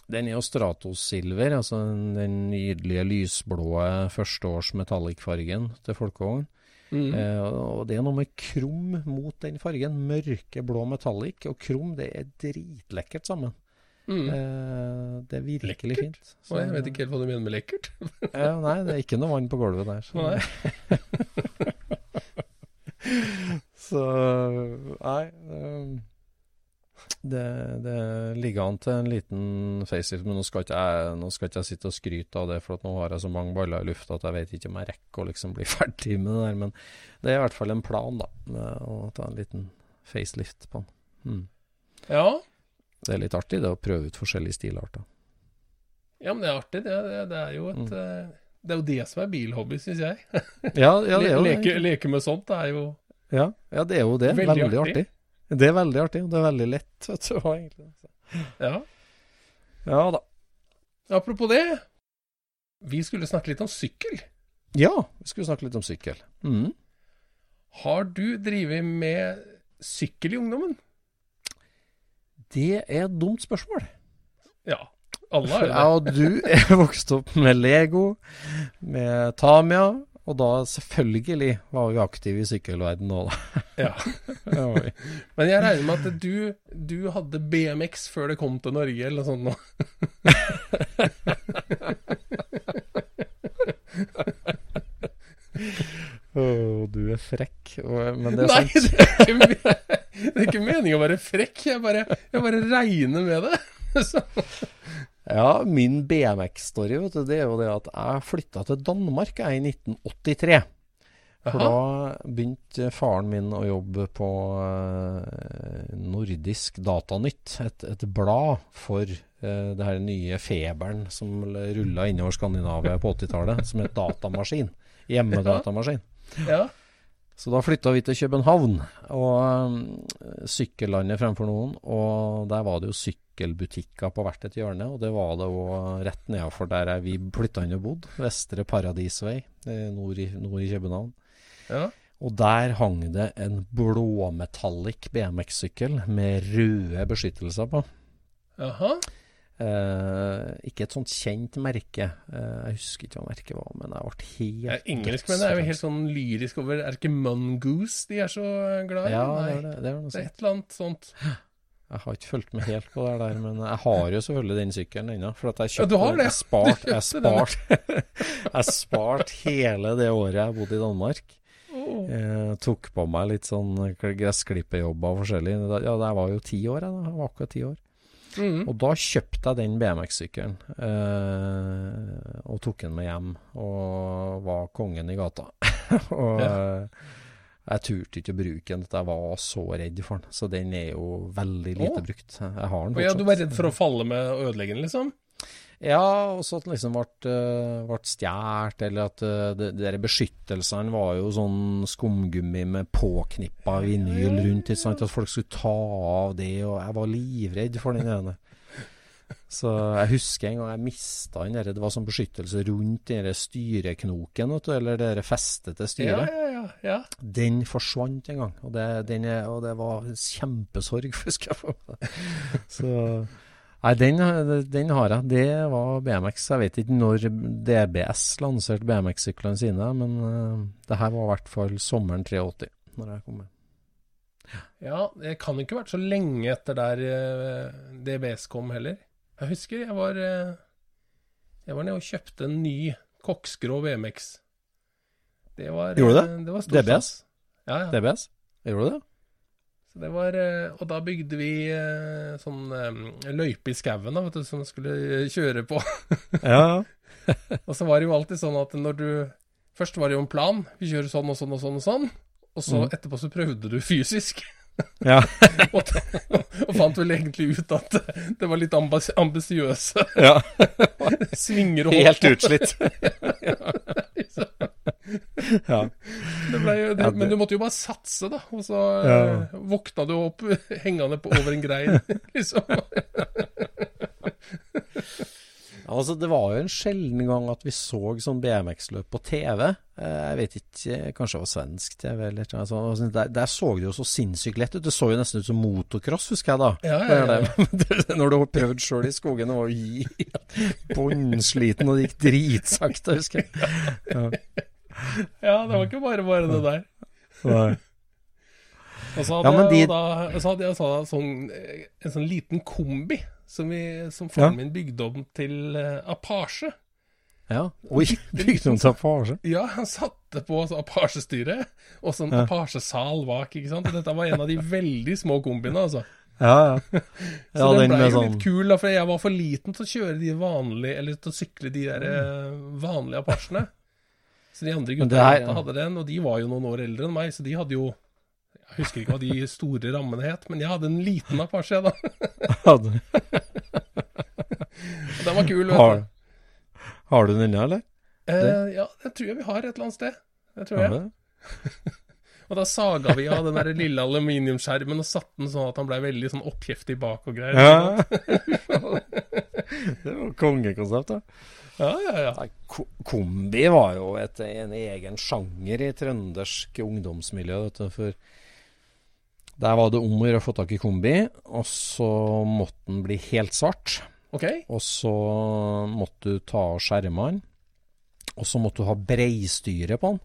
Den er jo Stratosilver, altså den nydelige lysblå førsteårs metallic-fargen til folkevogn. Mm. Eh, og det er noe med krum mot den fargen. Mørkeblå metallic og krum, det er dritlekkert sammen. Mm. Eh, det er virkelig Lekkert? fint. Så- jeg vet ikke helt hva du mener med lekkert. ja, nei, det er ikke noe vann på gulvet der. Så, Nei. så nei. eh, Det, det ligger an til en liten facelift, men nå skal, ikke jeg, nå skal ikke jeg sitte og skryte av det, for at nå har jeg så mange baller i lufta at jeg vet ikke om jeg rekker å liksom bli ferdig med det der. Men det er i hvert fall en plan, da, med å ta en liten facelift på den. Mm. Ja. Det er litt artig det å prøve ut forskjellige stilarter. ja, men det er artig. Det, det, det er jo et Mm. eh, Det er jo det som er bilhobby, syns jeg. Ja, ja, det er jo leke, leke med sånt er jo Ja, ja, det er jo det. Veldig Veldig, artig. artig. Det er veldig artig, og det er veldig lett, vet du. egentlig. Ja. Ja da. Apropos det. Vi skulle snakke litt om sykkel. Ja, vi skulle snakke litt om sykkel. Mm. Har du drevet med sykkel i ungdommen? Det er et dumt spørsmål. Ja. Alle har det. jeg og du er vokst opp med Lego, med Tamia, og da selvfølgelig var vi aktive i sykkelverdenen òg, da. Ja. Men jeg regner med at du, du hadde BMX før det kom til Norge, eller noe sånt nå. Å, du er frekk. Men det er Nei, sant. det er ikke, me- det er ikke meningen å være frekk. Jeg bare, jeg bare regner med det. Så, Ja, min BMX-story, vet du, det er jo det at jeg flytta til Danmark jeg, i 1983. For Aha. da begynte faren min å jobbe på eh, Nordisk Datanytt, et, et blad for eh, det her nye feberen som rulla innover Skandinavia på 80-tallet, som het datamaskin. Hjemmedatamaskin. Ja. ja. Så da flytta vi til København, og um, sykkellandet fremfor noen. Og der var det jo sykkelbutikker på hvert et hjørne, og det var det òg rett nedafor der vi flytta inn og bodde. Vestre Paradisvei eh, nord i, nord i København. ja. Og der hang det en blåmetallic BMX-sykkel med røde beskyttelser på. Jaha. Eh, ikke et sånt kjent merke. Uh, jeg husker ikke hva merket var, men jeg ble helt Ja, Engelskmennene er jo helt sånn lyrisk over Er det ikke Mungoose de er så glad i? Ja, Nei, det er det. det, er det er et eller annet sånt. Jeg har ikke fulgt med helt på det der, men jeg har jo selvfølgelig den sykkelen ennå. For at jeg Ja, kjøpte du har det. Jeg spart, jeg spart, jeg spart hele det året jeg bodde i Danmark. Jeg tok på meg litt sånn Gressklippejobber og forskjellig. Ja, jeg var jo ti år, jeg da. Jeg var akkurat ti år. Mm. Og da kjøpte jeg den BMX-sykkelen, eh, og tok den med hjem, og var kongen i gata. og ja. jeg turte ikke å bruke den, jeg var så redd for den. Så den er jo veldig lite Å. brukt. Jeg har den fortsatt. ja, du var redd for å falle med og ødelegge den, liksom? Ja, og så at den liksom ble, uh, ble stjålet, eller at uh, de, de beskyttelsene var jo sånn skumgummi med påknippa vinyl rundt, ikke sant? at folk skulle ta av det, og jeg var livredd for den ene. Så jeg husker en gang jeg mista den der, det var sånn beskyttelse rundt den styreknoken, vet du, eller det festet til Ja, styret. ja, ja. ja. Den forsvant en gang, og det, den og det var kjempesorg, husker jeg. Så Nei, den, den har jeg. Det var BMX. Jeg vet ikke når DBS lanserte BMX-syklene sine, men uh, det her var i hvert fall sommeren 83 når jeg kom med. Ja, det kan ikke ha vært så lenge etter der uh, DBS kom heller. Jeg husker jeg var uh, Jeg var nede og kjøpte en ny koksgrå BMX. Det var Gjorde du det? Det var DBS? Ja, ja. DBS? Gjorde du det? Det var, eh, og da bygde vi eh, sånn eh, løype i skauen som skulle kjøre på. Ja. Og så var det jo alltid sånn at når du Først var det jo en plan. Vi kjører sånn og sånn og sånn og sånn. Og så mm. etterpå så prøvde du fysisk. Ja. og, og fant vel egentlig ut at det var litt ambis ambisiøse ja. svinger og Helt utslitt. Ja. det ble det, Ja, det- Men du måtte jo bare satse, da. Og så Ja. eh, våkna du opp hengende på over en grein, liksom. Altså, det var jo en sjelden gang at vi så sånn BMX-løp på TV. Eh, Jeg vet ikke, kanskje det var svensk TV eller noe sånt. Altså, Der, der så det jo så sinnssykt lett ut. Det så jo nesten ut som motocross, husker jeg da. Ja, ja, ja. Når du har prøvd sjøl i skogen og var jo bunnsliten, og det gikk dritsakte, husker jeg. Ja. Ja, det var ikke bare bare det der. Nei. Og så hadde ja, de- jeg, da så hadde jeg så sånn, eh, en sånn liten kombi som, vi, som faren Ja. min bygde om til uh, Apache. Ja. Oi, bygde om til Apache? Ja, han satte på Apache-styret og sånn Ja. Apache-sal bak, ikke sant. Og dette var en av de veldig små kombiene, altså. Ja, ja. Så Ja, den den ble jo sånn litt kul, da, for jeg var for liten til å kjøre de vanlige, eller til å sykle de der eh, vanlige Apachene. Så de andre gutta her- hadde den, og de var jo noen år eldre enn meg, så de hadde jo Jeg husker ikke hva de store rammene het, men jeg hadde en liten Apache, da. Hadde- Og den var kul, vet Har, du. har du den ennå, eller? Eh, ja, det tror jeg vi har et eller annet sted. Det tror jeg. Og da saga vi av den der lille aluminiumskjermen og satte den sånn at han blei veldig sånn oppkjeftig bak og greier. Ja. det var kongekonsept, da. ja, ja. ja. Nei, kombi var jo et, en egen sjanger i trøndersk ungdomsmiljø. Vet du, for der var det om å gjøre å få tak i kombi, og så måtte den bli helt svart. Ok. Og så måtte du ta av skjermene, og så måtte du ha breistyre på den.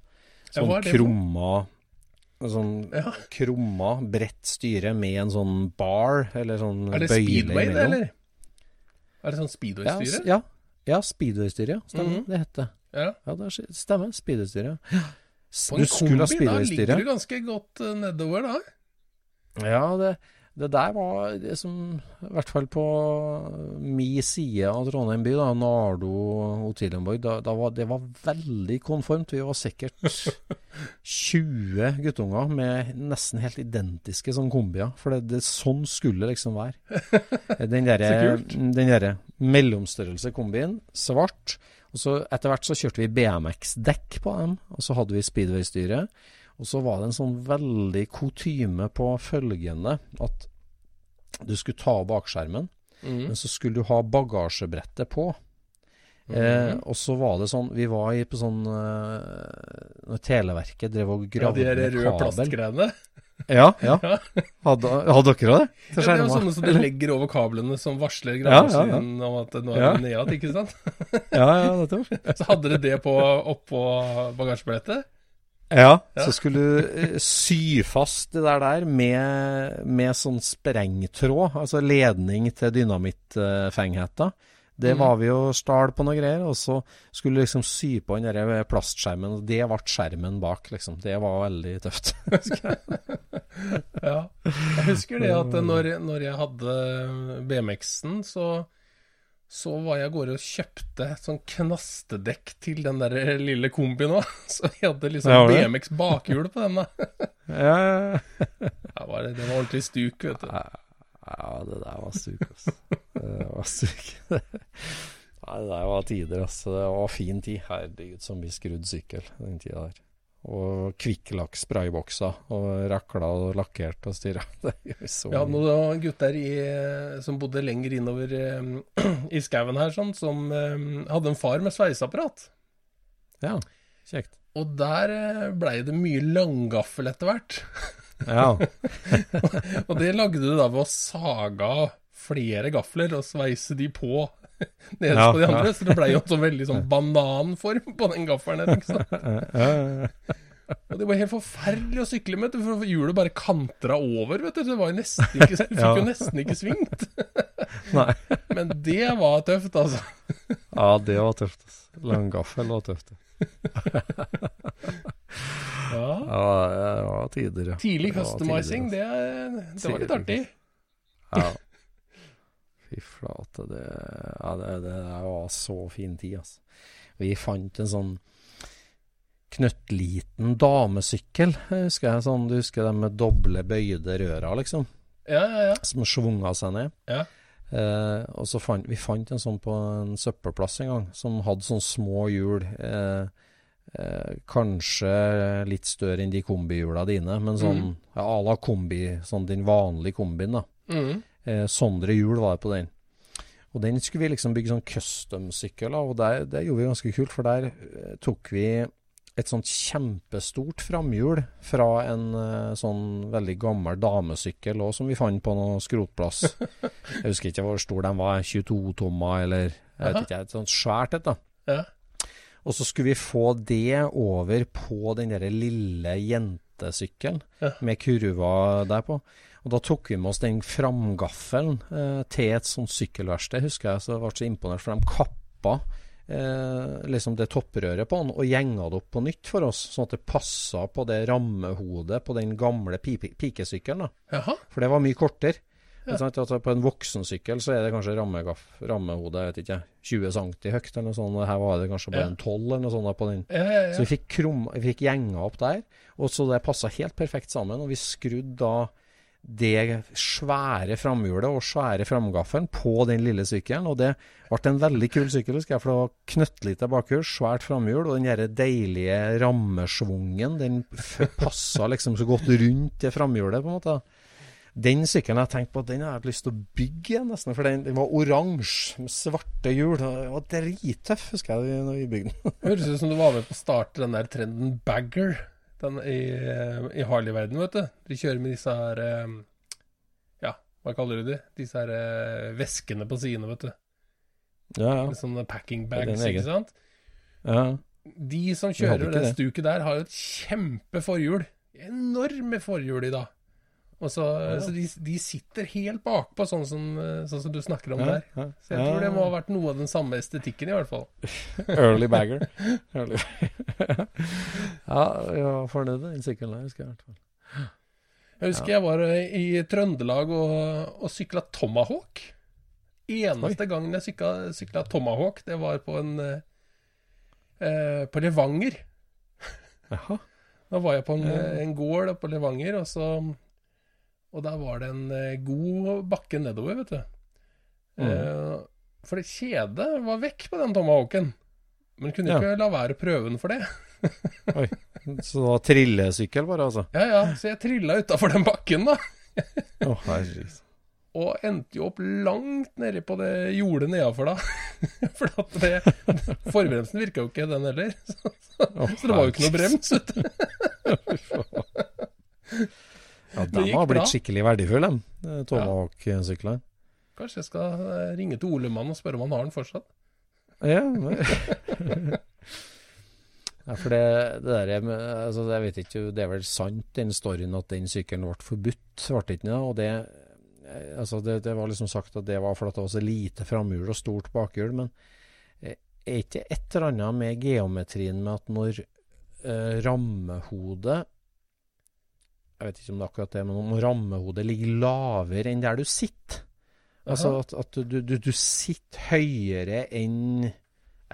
Sånn det for krumma Sånn Ja. krumma, bredt styre med en sånn bar, eller sånn bøyle Er det speedway, det, eller? Er det sånn speedway-styre? Ja, ja, ja speedway-styre. Ja. Stemmer, -hmm. det heter Ja. Ja, det er- stemmer. Speedway-styre. Ja. På en kombi, da ligger du ganske godt eh, nedover, da. Ja, det, det der var liksom, I hvert fall på mi side av Trondheim by, da, Nardo Otilienborg, da, da var det var veldig konformt. Vi var sikkert 20 guttunger med nesten helt identiske sånn kombier. For det, det, sånn skulle liksom være. Den derre Så den derre mellomstørrelse kombien, svart. Og så Etter hvert så kjørte vi BMX-dekk på dem, og så hadde vi speedway-styre. Og så var det en sånn veldig kutyme på følgende at du skulle ta bakskjermen, Mm. men så skulle du ha bagasjebrettet på. Mhm. Eh, og så var det sånn Vi var i på sånn eh, Når Televerket drev og Ja, gravde de der røde plastgreiene. Ja, ja. Ja. Hadde, hadde dere det? Ja, det er jo sånne som du legger over kablene som varsler Ja, ja, ja. om at nå er Ja. det ned igjen, ikke sant? Ja, ja, det tror jeg. Så hadde dere det på, oppå bagasjebrettet. Ja, Ja. så skulle du eh, sy fast det der der med, med sånn sprengtråd, altså ledning til dynamittfengheta. Det Mhm. var vi jo stjal på noe greier, og så skulle du liksom sy på den der plastskjermen, og det ble skjermen bak, liksom. Det var veldig tøft. Ja. Jeg husker det at når, når jeg hadde BMX-en, så, så var jeg av gårde og kjøpte sånn knastedekk til den der lille kombien òg. Så jeg hadde liksom Ja. BMX bakhjul på den. da. Ja, ja, var det, det var ordentlig stuk, vet du. Ja, det der var stuk, altså. Det var stuk. Nei, det der var tider, altså. Det var fin tid. Herregud, som vi skrudd sykkel den tida der. Og Kvikklakk spraybokser, og rakla og lakkert og styra. Vi hadde noen gutter i, som bodde lenger innover eh, i skauen her, sånn, som eh, hadde en far med sveiseapparat. Ja, kjekt. Og der eh, blei det mye langgaffel etter hvert. Ja. Og det lagde du da ved å saga av flere gafler og sveise de på nederst Ja, på de andre. ja. Så det blei jo en sånn veldig sånn bananform på den gaffelen. her, Ikke sant? Og det var helt forferdelig å sykle med, for hjulet bare kantra over. vet du. Det var jo nesten ikke, du fikk jo nesten ikke svingt. Nei. Men det var tøft, altså. Ja, det var tøft. Lang Langgaffel var tøft. Ja. Ja, det var tider, ja. Tidlig customizing, det, det var litt artig. Ja. Fy flate. Det, ja, det, det var så fin tid, altså. Vi fant en sånn knøttliten damesykkel, husker jeg. Sånn, du husker den med doble bøyde røra, liksom? Ja, ja, ja. Som svunga seg ned. Ja. Eh, og så fant vi fant en sånn på en søppelplass en gang, som hadde sånn små hjul. Eh, eh, kanskje litt større enn de kombihjula dine, men sånn Mhm. ja, la kombi, sånn din vanlige kombien, da. Mhm. Eh, Sondre hjul var på den. Og den skulle vi liksom bygge sånn custom-sykkel av, og der, det gjorde vi ganske kult, for der eh, tok vi et sånt kjempestort framhjul fra en eh, sånn veldig gammel damesykkel også, som vi fant på noen skrotplass. Jeg husker ikke hvor stor den var, 22 tommer eller jeg vet ikke, et sånt svært et da. Ja. Og så skulle vi få det over på den der lille jentesykkelen Ja. med kurva der på. Og da tok vi med oss den framgaffelen eh, til et sånt sykkelverksted, husker jeg. Så jeg ble så imponert, for de kappa eh, liksom det topprøret på den og gjenga det opp på nytt for oss, sånn at det passa på det rammehodet på den gamle pipe, pikesykkelen. For det var mye kortere. Ja. Altså, på en voksensykkel så er det kanskje rammegaff, rammehode jeg vet ikke, 20 cm høyt eller noe sånt. og Her var det kanskje bare Ja. en 12 eller noe sånt på den. Ja, Så vi fikk, krum, vi fikk gjenga opp der, og så det passa helt perfekt sammen. Og vi skrudde da det svære framhjulet og svære framgaffelen på den lille sykkelen. Og det ble en veldig kul sykkel, husker jeg, for det var knøttlite bakhjul, svært framhjul, og den der deilige rammesvungen, den passa liksom så godt rundt det framhjulet, på en måte. Den sykkelen jeg tenkte på, den har jeg hatt lyst til å bygge nesten. For den, den var oransje, med svarte hjul. Den var drittøff, husker jeg, når vi bygde den. Høres ut som du var med på å starte den der trenden bagger den i, i Harley-verdenen, vet du. De kjører med disse her eh, Ja, hva kaller du de? Disse her eh, veskene på sidene, vet du. Ja, ja. Med sånne packing bags, egen. ikke sant. ja. De som kjører Den det det. stuket der, har jo et kjempe forhjul. Enorme forhjul i dag. Og så, så de, de sitter helt bakpå, sånn som, eh, sånn som du snakker om Ja, der. Så jeg tror det må ha vært noe av den samme estetikken, i hvert fall. Early bagger. Early. ja, jeg var fornøyd med den sykkelen husker jeg. i hvert fall. Jeg husker jeg var eh, i Trøndelag og, og sykla Tomahawk. Eneste gangen jeg sykla, sykla Tomahawk, det var på en eh, eh, På Levanger. Jaha. Da var jeg på en, Ja. en gård på Levanger, og så Og der var det en eh, god bakke nedover, vet du. Mm. Eh, for det kjedet var vekk på den Tomahawken. Men kunne Ja. ikke la være å prøve den for det. Oi. Så det var trillesykkel bare, altså? Ja ja, så jeg trilla utafor den bakken, da. Å, herregud. Og endte jo opp langt nedi på det jordet nedafor, da. For at det, forbremsen virka jo ikke, den heller. Så, Å, så det var jo ikke noe brems, vet du. Ja, de har blitt bra. skikkelig verdifulle, de eh, Tomahawk-syklene. Kanskje jeg skal eh, ringe til Olemann og spørre om han har den fortsatt. Ja, ja, for det, det der er med, altså, Jeg vet ikke, det er vel sant den storyen at den sykkelen ble forbudt, ble det ikke? Og det, eh, altså, det, det var liksom sagt at det var fordi det var så lite framhjul og stort bakhjul, men er ikke et eller annet med geometrien med at når eh, rammehodet Jeg vet ikke om det er akkurat det, men om rammehodet ligger lavere enn der du sitter. Altså at, at du, du, du sitter høyere enn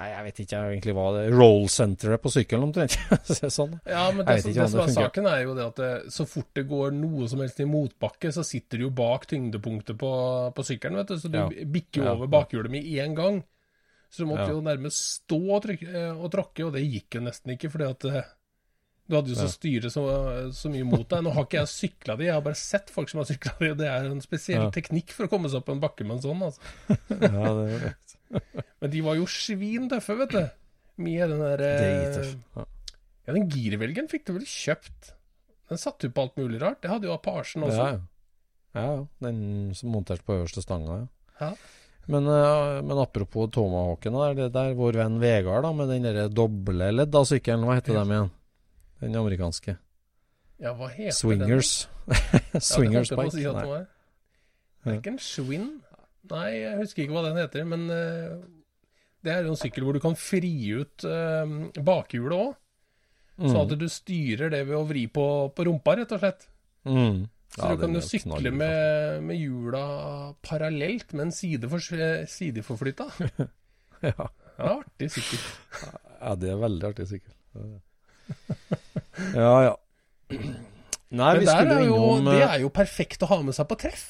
Nei, jeg vet ikke egentlig hva det er. Roll-senteret på sykkelen, omtrent. sånn. Ja, men det, som, det som er saken, er jo det at det, så fort det går noe som helst i motbakke, så sitter du jo bak tyngdepunktet på, på sykkelen, vet du. Så du ja. bikker jo over bakhjulet med én gang. Så du måtte ja. jo nærmest stå og, trykke, og tråkke, og det gikk jo nesten ikke, fordi at eh, du hadde jo så styret så, så, mye mot deg. Nå har ikke jeg sykla de, jeg har bare sett folk som har sykla de, og det er en spesiell ja. teknikk for å komme seg opp en bakke med en sånn, altså. ja, det er rett. Men de var jo svintøffe, vet du. Med den der eh, ja. ja, den girvelgen fikk du vel kjøpt? Den satte jo på alt mulig rart. Det hadde jo Apasjen også. Ja, ja. den som monterte på øverste stanga, ja. ja. Men, uh, men, apropos Tomahawken, det er der vår venn Vegard da, med den der doble ledda sykkelen, hva heter ja. dem igjen? Den amerikanske. Ja, hva heter Swingers. den? Swingers Swingers Bike. Si det er ikke en Schwinn? Nei, jeg husker ikke hva den heter. Men uh, det er jo en sykkel hvor du kan fri ut uh, bakhjulet òg. Mm. Sånn at du styrer det ved å vri på, på rumpa, rett og slett. Mm. Så ja, du kan jo sykle med, med hjula parallelt, men sideforflytta. ja. Det er Artig sykkel. ja, det er veldig artig sykkel. Ja, ja. Nei, Men vi skulle jo, innom Det er jo perfekt å ha med seg på treff.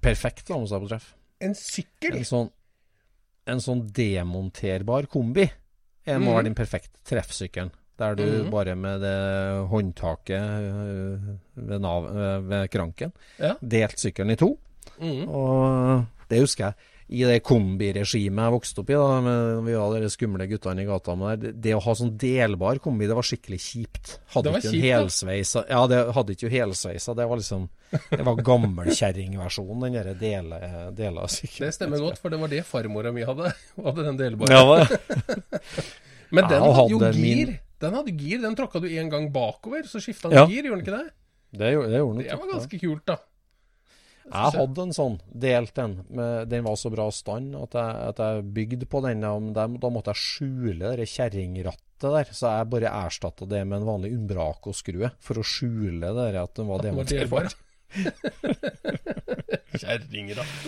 Perfekt å ha med seg på treff. En sykkel. En sånn, en sånn demonterbar kombi det må mm. være den perfekte treffsykkelen. Der du mm. bare med det håndtaket øh, ved, nav, øh, ved kranken ja. delt sykkelen i to. Mm. Og det husker jeg i det kombiregimet jeg vokste opp i, da, med vi var de skumle guttene i gata med der, det å ha sånn delbar kombi, det var skikkelig kjipt. Hadde ikke en helsveisa Ja, det hadde ikke helsveisa. Det var liksom Det var gammelkjerringversjonen, den derre dele, dela Det stemmer godt, for det var det farmora mi hadde. hadde den delbare. Ja, Men den hadde jo gir. Min... Den hadde gir. Den tråkka du én gang bakover, så skifta den ja. gir, gjorde den ikke det? Det, gjorde, det, gjorde det var ganske kult, da. Jeg hadde en sånn, delt en. den var så bra stand at jeg, at jeg bygde på den. Da, måtte jeg skjule det kjerringrattet der. Så jeg bare erstatta det med en vanlig Umbraco-skrue for å skjule det at den var demonterbar. Kjerringratt.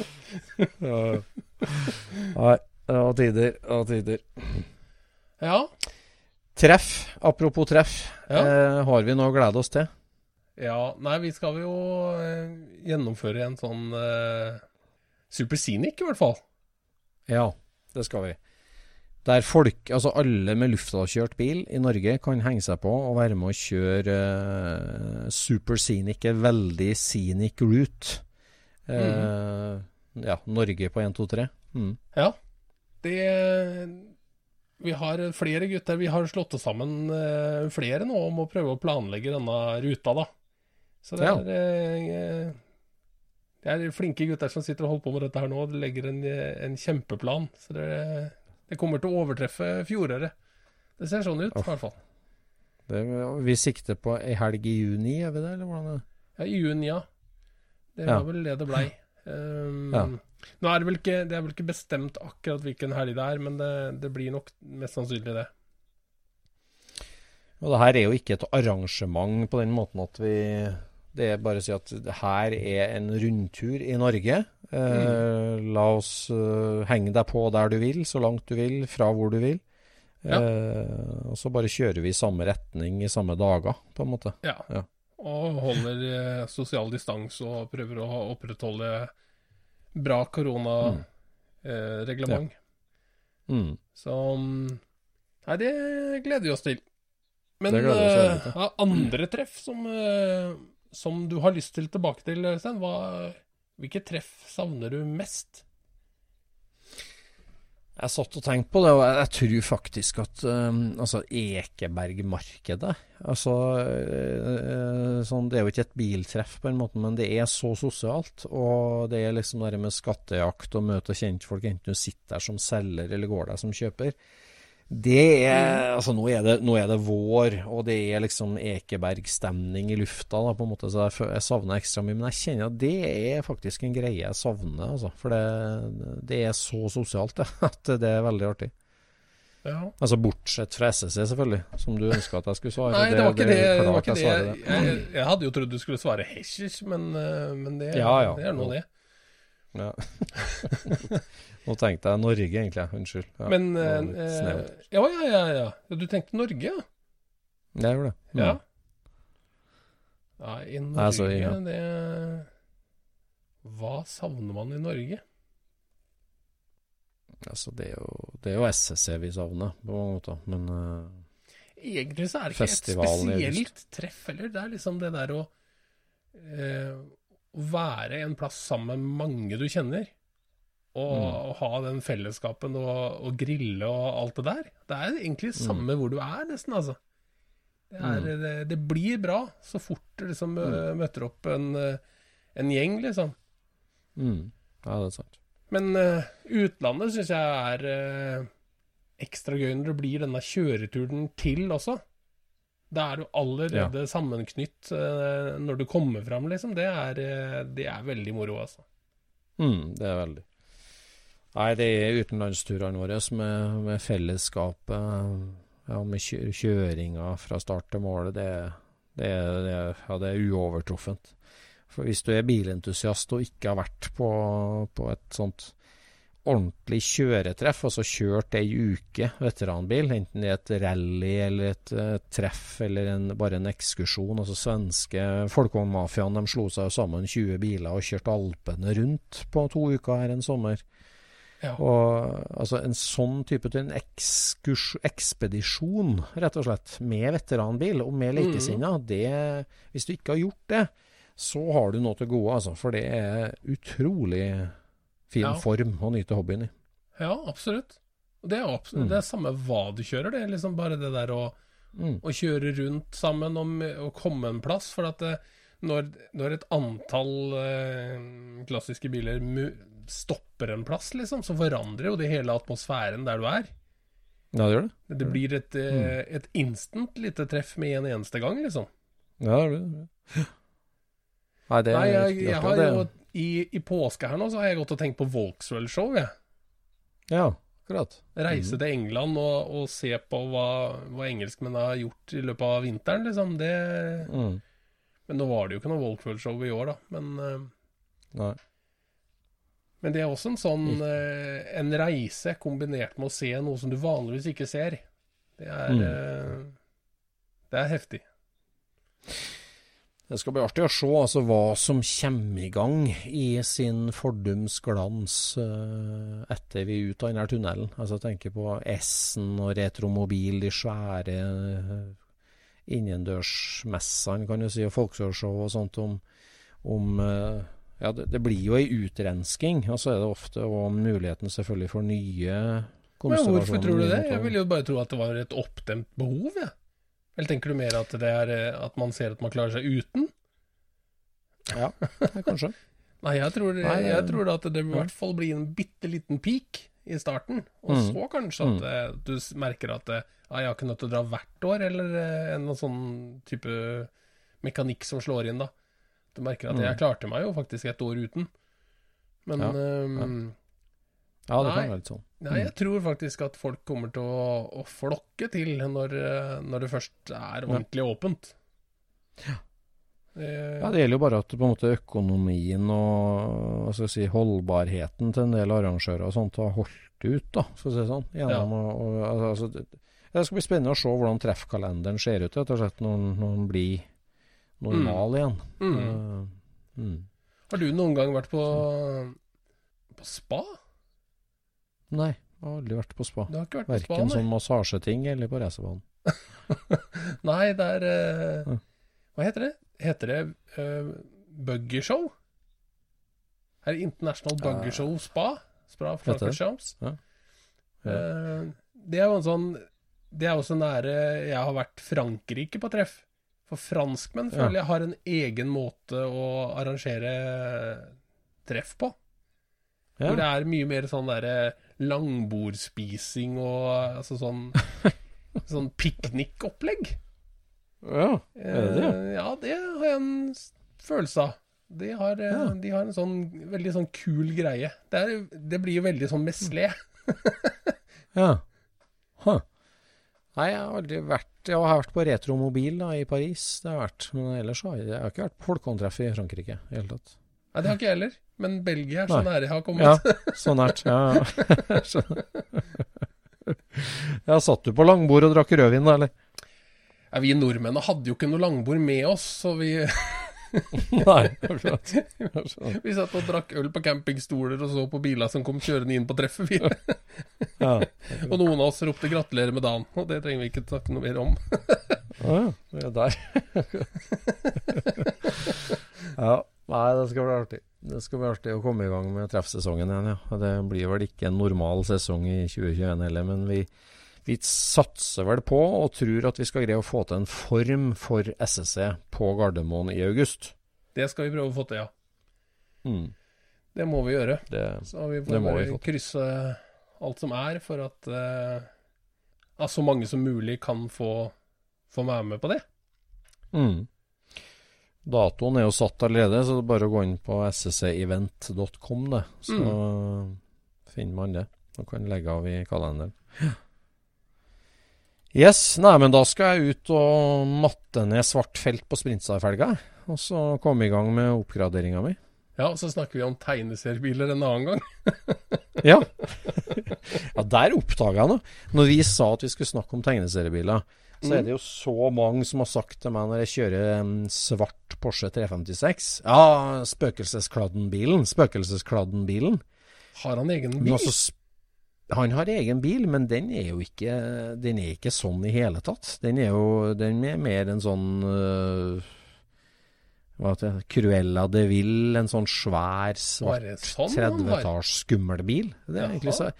Nei, det var tider. Det var tider. Ja. Treff. Apropos treff. Ja. Eh, har vi noe å glede oss til? Ja, nei, vi skal jo uh, gjennomføre en sånn uh, Super Scenic, i hvert fall. Ja, det skal vi. Der folk, altså alle med luftavkjørt bil i Norge, kan henge seg på og være med å kjøre uh, Super Scenic, en veldig scenic route. Mm. Ja, Norge på 1, 2, 3. Mm. Ja. Det vi har flere gutter. Vi har slått oss sammen flere nå om å prøve å planlegge denne ruta, da. Så det er, ja. Eh, det er flinke gutter som sitter og holder på med dette her nå. De legger en, en kjempeplan. Så det, det, kommer til å overtreffe fjoråret. Det ser sånn ut, i hvert fall. Det, vi sikter på ei helg i juni, gjør vi det? eller hvordan? Ja, i juni, ja. Det var ja. vel det det blei. Um, ja. Nå er det, vel ikke, det er vel ikke bestemt akkurat hvilken helg det er, men det, det blir nok mest sannsynlig det. Og det her er jo ikke et arrangement på den måten at vi det er bare å si at her er en rundtur i Norge. Eh, mm. La oss uh, henge deg på der du vil, så langt du vil, fra hvor du vil. Ja. Eh, og så bare kjører vi i samme retning i samme dager, på en måte. Ja. ja. Og holder eh, sosial distanse og prøver å opprettholde bra koronareglement. Mm. Eh, mm. Så mm, Nei, det gleder vi oss til. Men uh, andre treff som uh, som du har lyst til tilbake til, Øystein, hvilke treff savner du mest? Jeg satt og tenkte på det, og jeg, tror faktisk at um, altså Ekebergmarkedet altså, uh, sånn, Det er jo ikke et biltreff, på en måte, men det er så sosialt. Og det er liksom det med skattejakt og møte kjentfolk, enten du sitter der som selger eller går der som kjøper. Det er Altså, nå er det, nå er det vår, og det er liksom Ekeberg-stemning i lufta, da, på en måte, så jeg, jeg savner ekstra mye. Men jeg kjenner at det er faktisk en greie jeg savner, altså. For det, det er så sosialt, det, at det er veldig artig. Ja. Altså bortsett fra SSC, selvfølgelig, som du ønska at jeg skulle svare. Nei, det var ikke det. det, var ikke det. jeg Jeg, jeg, jeg hadde jo trodd du skulle svare Hesjers, men, eh, men det, Ja, ja. det er nå det. Ja. Nå tenkte jeg Norge, egentlig. Unnskyld. Ja, Men eh. Ja, ja, ja, ja. Du tenkte Norge, ja? Jeg gjorde det. Mm. Ja. Ja, i Norge Altså, ja. det Hva savner man i Norge? Altså, det er jo, det er jo SSC vi savner, på mange måter. Men uh, Egentlig så er det ikke et spesielt treff heller. Det er liksom det der å eh, å være en plass sammen med mange du kjenner. Og, Mm. og ha den fellesskapen og, og grille og alt det der. Det er egentlig Mm. samme hvor du er, nesten, altså. Det, er, det, det blir bra så fort du liksom Mm. møter opp en, eh, en gjeng, liksom. mm, ja, det er sant. Men uh, utlandet syns jeg er uh, ekstra gøy når det blir denne kjøreturen til også. Da er du allerede sammenknytt uh, når du kommer fram, liksom. Det er, eh, det er veldig moro, altså. Mm, det er veldig. Nei, det er utenlandsturene våre med, med fellesskapet, ja, med kjø kjøringa fra start til mål, det, det, er- det, ja, det er uovertruffent. For hvis du er bilentusiast og ikke har vært på, på et sånt ordentlig kjøretreff, altså kjørt ei uke veteranbil, enten det er et rally eller et, uh, treff eller en, bare en ekskursjon. altså Svenske folkevognmafiaen de slo seg sammen 20 biler og kjørte Alpene rundt på to uker her en sommer. Ja. Og altså En sånn type til en ekskurs, ekspedisjon, rett og slett, med veteranbil og med likesinna, det Hvis du ikke har gjort det, så har du noe til gode, altså. For det er utrolig fin Ja. form å nyte hobbyen i. Ja, absolutt. Det er, absolutt, Mm. det er samme hva du kjører, det er liksom bare det der å, Mm. å kjøre rundt sammen og, komme en plass. For at det, når, når et antall eh, klassiske biler stopper en plass, liksom, så forandrer jo det hele atmosfæren der du er. Ja, det gjør det. Det blir et, mm. et instant lite treff med en eneste gang, liksom. Ja, det gjør det. Nei, det Nei, jeg, jeg, jeg har jo i, I påske her nå så har jeg gått og tenkt på Volkswagen-show, jeg. Ja, akkurat. Reise til England og, og se på hva, hva engelskmennene har gjort i løpet av vinteren, liksom. Det Mm. Men nå var det jo ikke noe Volkswagen-show i år, da. Men, eh, Nei. men det er også en sånn eh, En reise kombinert med å se noe som du vanligvis ikke ser. Det er Mm. eh, Det er heftig. Det skal bli artig å se altså, hva som kommer i gang i sin fordums glans uh, etter vi er ute av denne tunnelen. Altså, jeg tenker på S-en og Retromobil, de svære uh, innendørsmessene, kan du si, og folkeshow og sånt om, om uh, Ja, det, det blir jo ei utrensking, og så er det ofte og muligheten selvfølgelig for nye Men hvorfor tror du det? Jeg ville jo bare tro at det var et oppdemt behov, jeg. Eller tenker du mer at det er eh, at man ser at man klarer seg uten? Ja, ja, kanskje. Nei, jeg tror, Nei, jeg eh, tror at det i hvert fall blir en bitte liten peak i starten. Og Mm. så kanskje at mm. du merker at eh, ja, jeg har ikke nødt til å dra hvert år, eller eh, en sånn type mekanikk som slår inn, da. Du merker at Mm. jeg klarte meg jo faktisk et år uten. Men Ja, ehm, Ja, det kan være litt sånn. Nei, jeg tror faktisk at folk kommer til å, å flokke til når, når det først er ordentlig åpent. Ja. Det, Ja, Det gjelder jo bare at på en måte økonomien og hva skal jeg si, holdbarheten til en del arrangører og sånt har holdt ut, da, for å si det sånn. Gjennom å, å, altså, det, skal bli spennende å se hvordan treffkalenderen ser ut rett og slett når, når den blir normal igjen. mm. Uh, mm. Har du noen gang vært på, på spa? Nei, jeg har aldri vært på spa. Du har ikke vært på Verken spa, sånn massasjeting eller på racerbanen. Nei, det er eh. Hva heter det? Heter det uh, Buggyshow? Er det International Buggyshow Spa? Spa det? Frankerchamps? Ja. Ja. Eh, det er jo en sånn Det er jo så nære jeg har vært Frankrike på treff. For franskmenn Ja. føler jeg har en egen måte å arrangere treff på. Ja. Hvor det er mye mer sånn derre langbordspising og altså sånn Sånn piknikopplegg. ja, er det det? Eh, Ja, det har jeg en følelse av. De har, eh, Ja. de har en sånn veldig sånn kul greie. Det, er, det blir jo veldig sånn mesle. Ja. Huh. Nei, jeg har aldri vært Jeg har vært på Retromobil da, i Paris, det har jeg vært. Men ellers har jeg, jeg har ikke vært på folkehåndtreff i Frankrike i det hele tatt. Nei, det har ikke jeg heller. Men Belgia er så nære jeg har kommet. Ja, så nært. Ja, ja. Ja, satt du på langbord og drakk rødvin da, eller? Ja, vi nordmennene hadde jo ikke noe langbord med oss, så vi, Nei, akkurat. Vi satt og drakk øl på campingstoler og så på biler som kom kjørende inn på treffet. Vi. Ja. Og noen av oss ropte 'gratulerer med dagen', og det trenger vi ikke snakke noe mer om. Å ja, det er der. ja, nei, det skal bli artig. Det skal bli artig å komme i gang med treffsesongen igjen, ja. Det blir vel ikke en normal sesong i 2021 heller, men vi, vi satser vel på og tror at vi skal greie å få til en form for SSC på Gardermoen i august. Det skal vi prøve å få til, ja. Mm. Det må vi gjøre. Det, Så vi får bare vi krysse alt som er, for at uh, ja, så mange som mulig kan få, få være med på det. mm. Datoen er jo satt allerede, så det er bare å gå inn på sscevent.com, det. Så finner man det. Og kan legge av i kalenderen. Yes, nei, men da skal jeg ut og matte ned svart felt på Sprintstad-felga. Og så komme i gang med oppgraderinga mi. Ja, og så snakker vi om tegneseriebiler en annen gang. Ja. ja, der oppdaga jeg noe. Når vi sa at vi skulle snakke om tegneseriebiler, så er det jo så mange som har sagt til meg når jeg kjører en svart Porsche 356 Ja, spøkelseskladden-bilen. Spøkelseskladden-bilen. Har han egen bil? Også, han har egen bil, men den er jo ikke Den er ikke sånn i hele tatt. Den er jo den er mer en sånn uh, Hva heter det? Cruella de Ville. En sånn svær, svart sånn 30-talls skummel bil. Det er, egentlig så,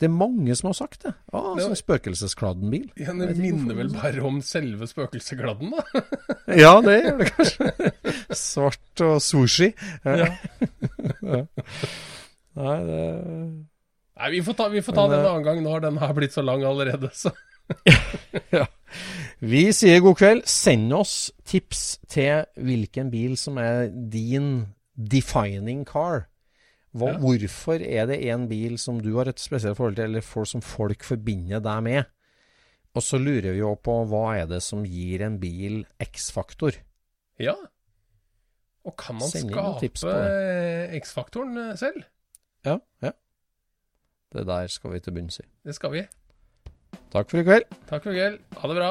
det er mange som har sagt det. Ja, ah, sånn spøkelseskladden bil. Ja, det minner vel bare om selve spøkelseskladden, da. Ja, det gjør det kanskje. Svart og sushi. Ja. Nei, det Nei, vi får ta, vi får ta Men, den en eh, annen gang. Nå har den her blitt så lang allerede, så Vi sier god kveld. Send oss tips til hvilken bil som er din defining car. Hva, Ja. Hvorfor er det en bil som du har et spesielt forhold til, eller for, som folk forbinder deg med? Og så lurer vi jo på hva er det som gir en bil X-faktor? ja. Og kan man Send skape eh, X-faktoren eh, selv? Ja, ja. Det der skal vi til bunns i. Det skal vi. Takk for i kveld. Takk for i kveld. Ha det bra.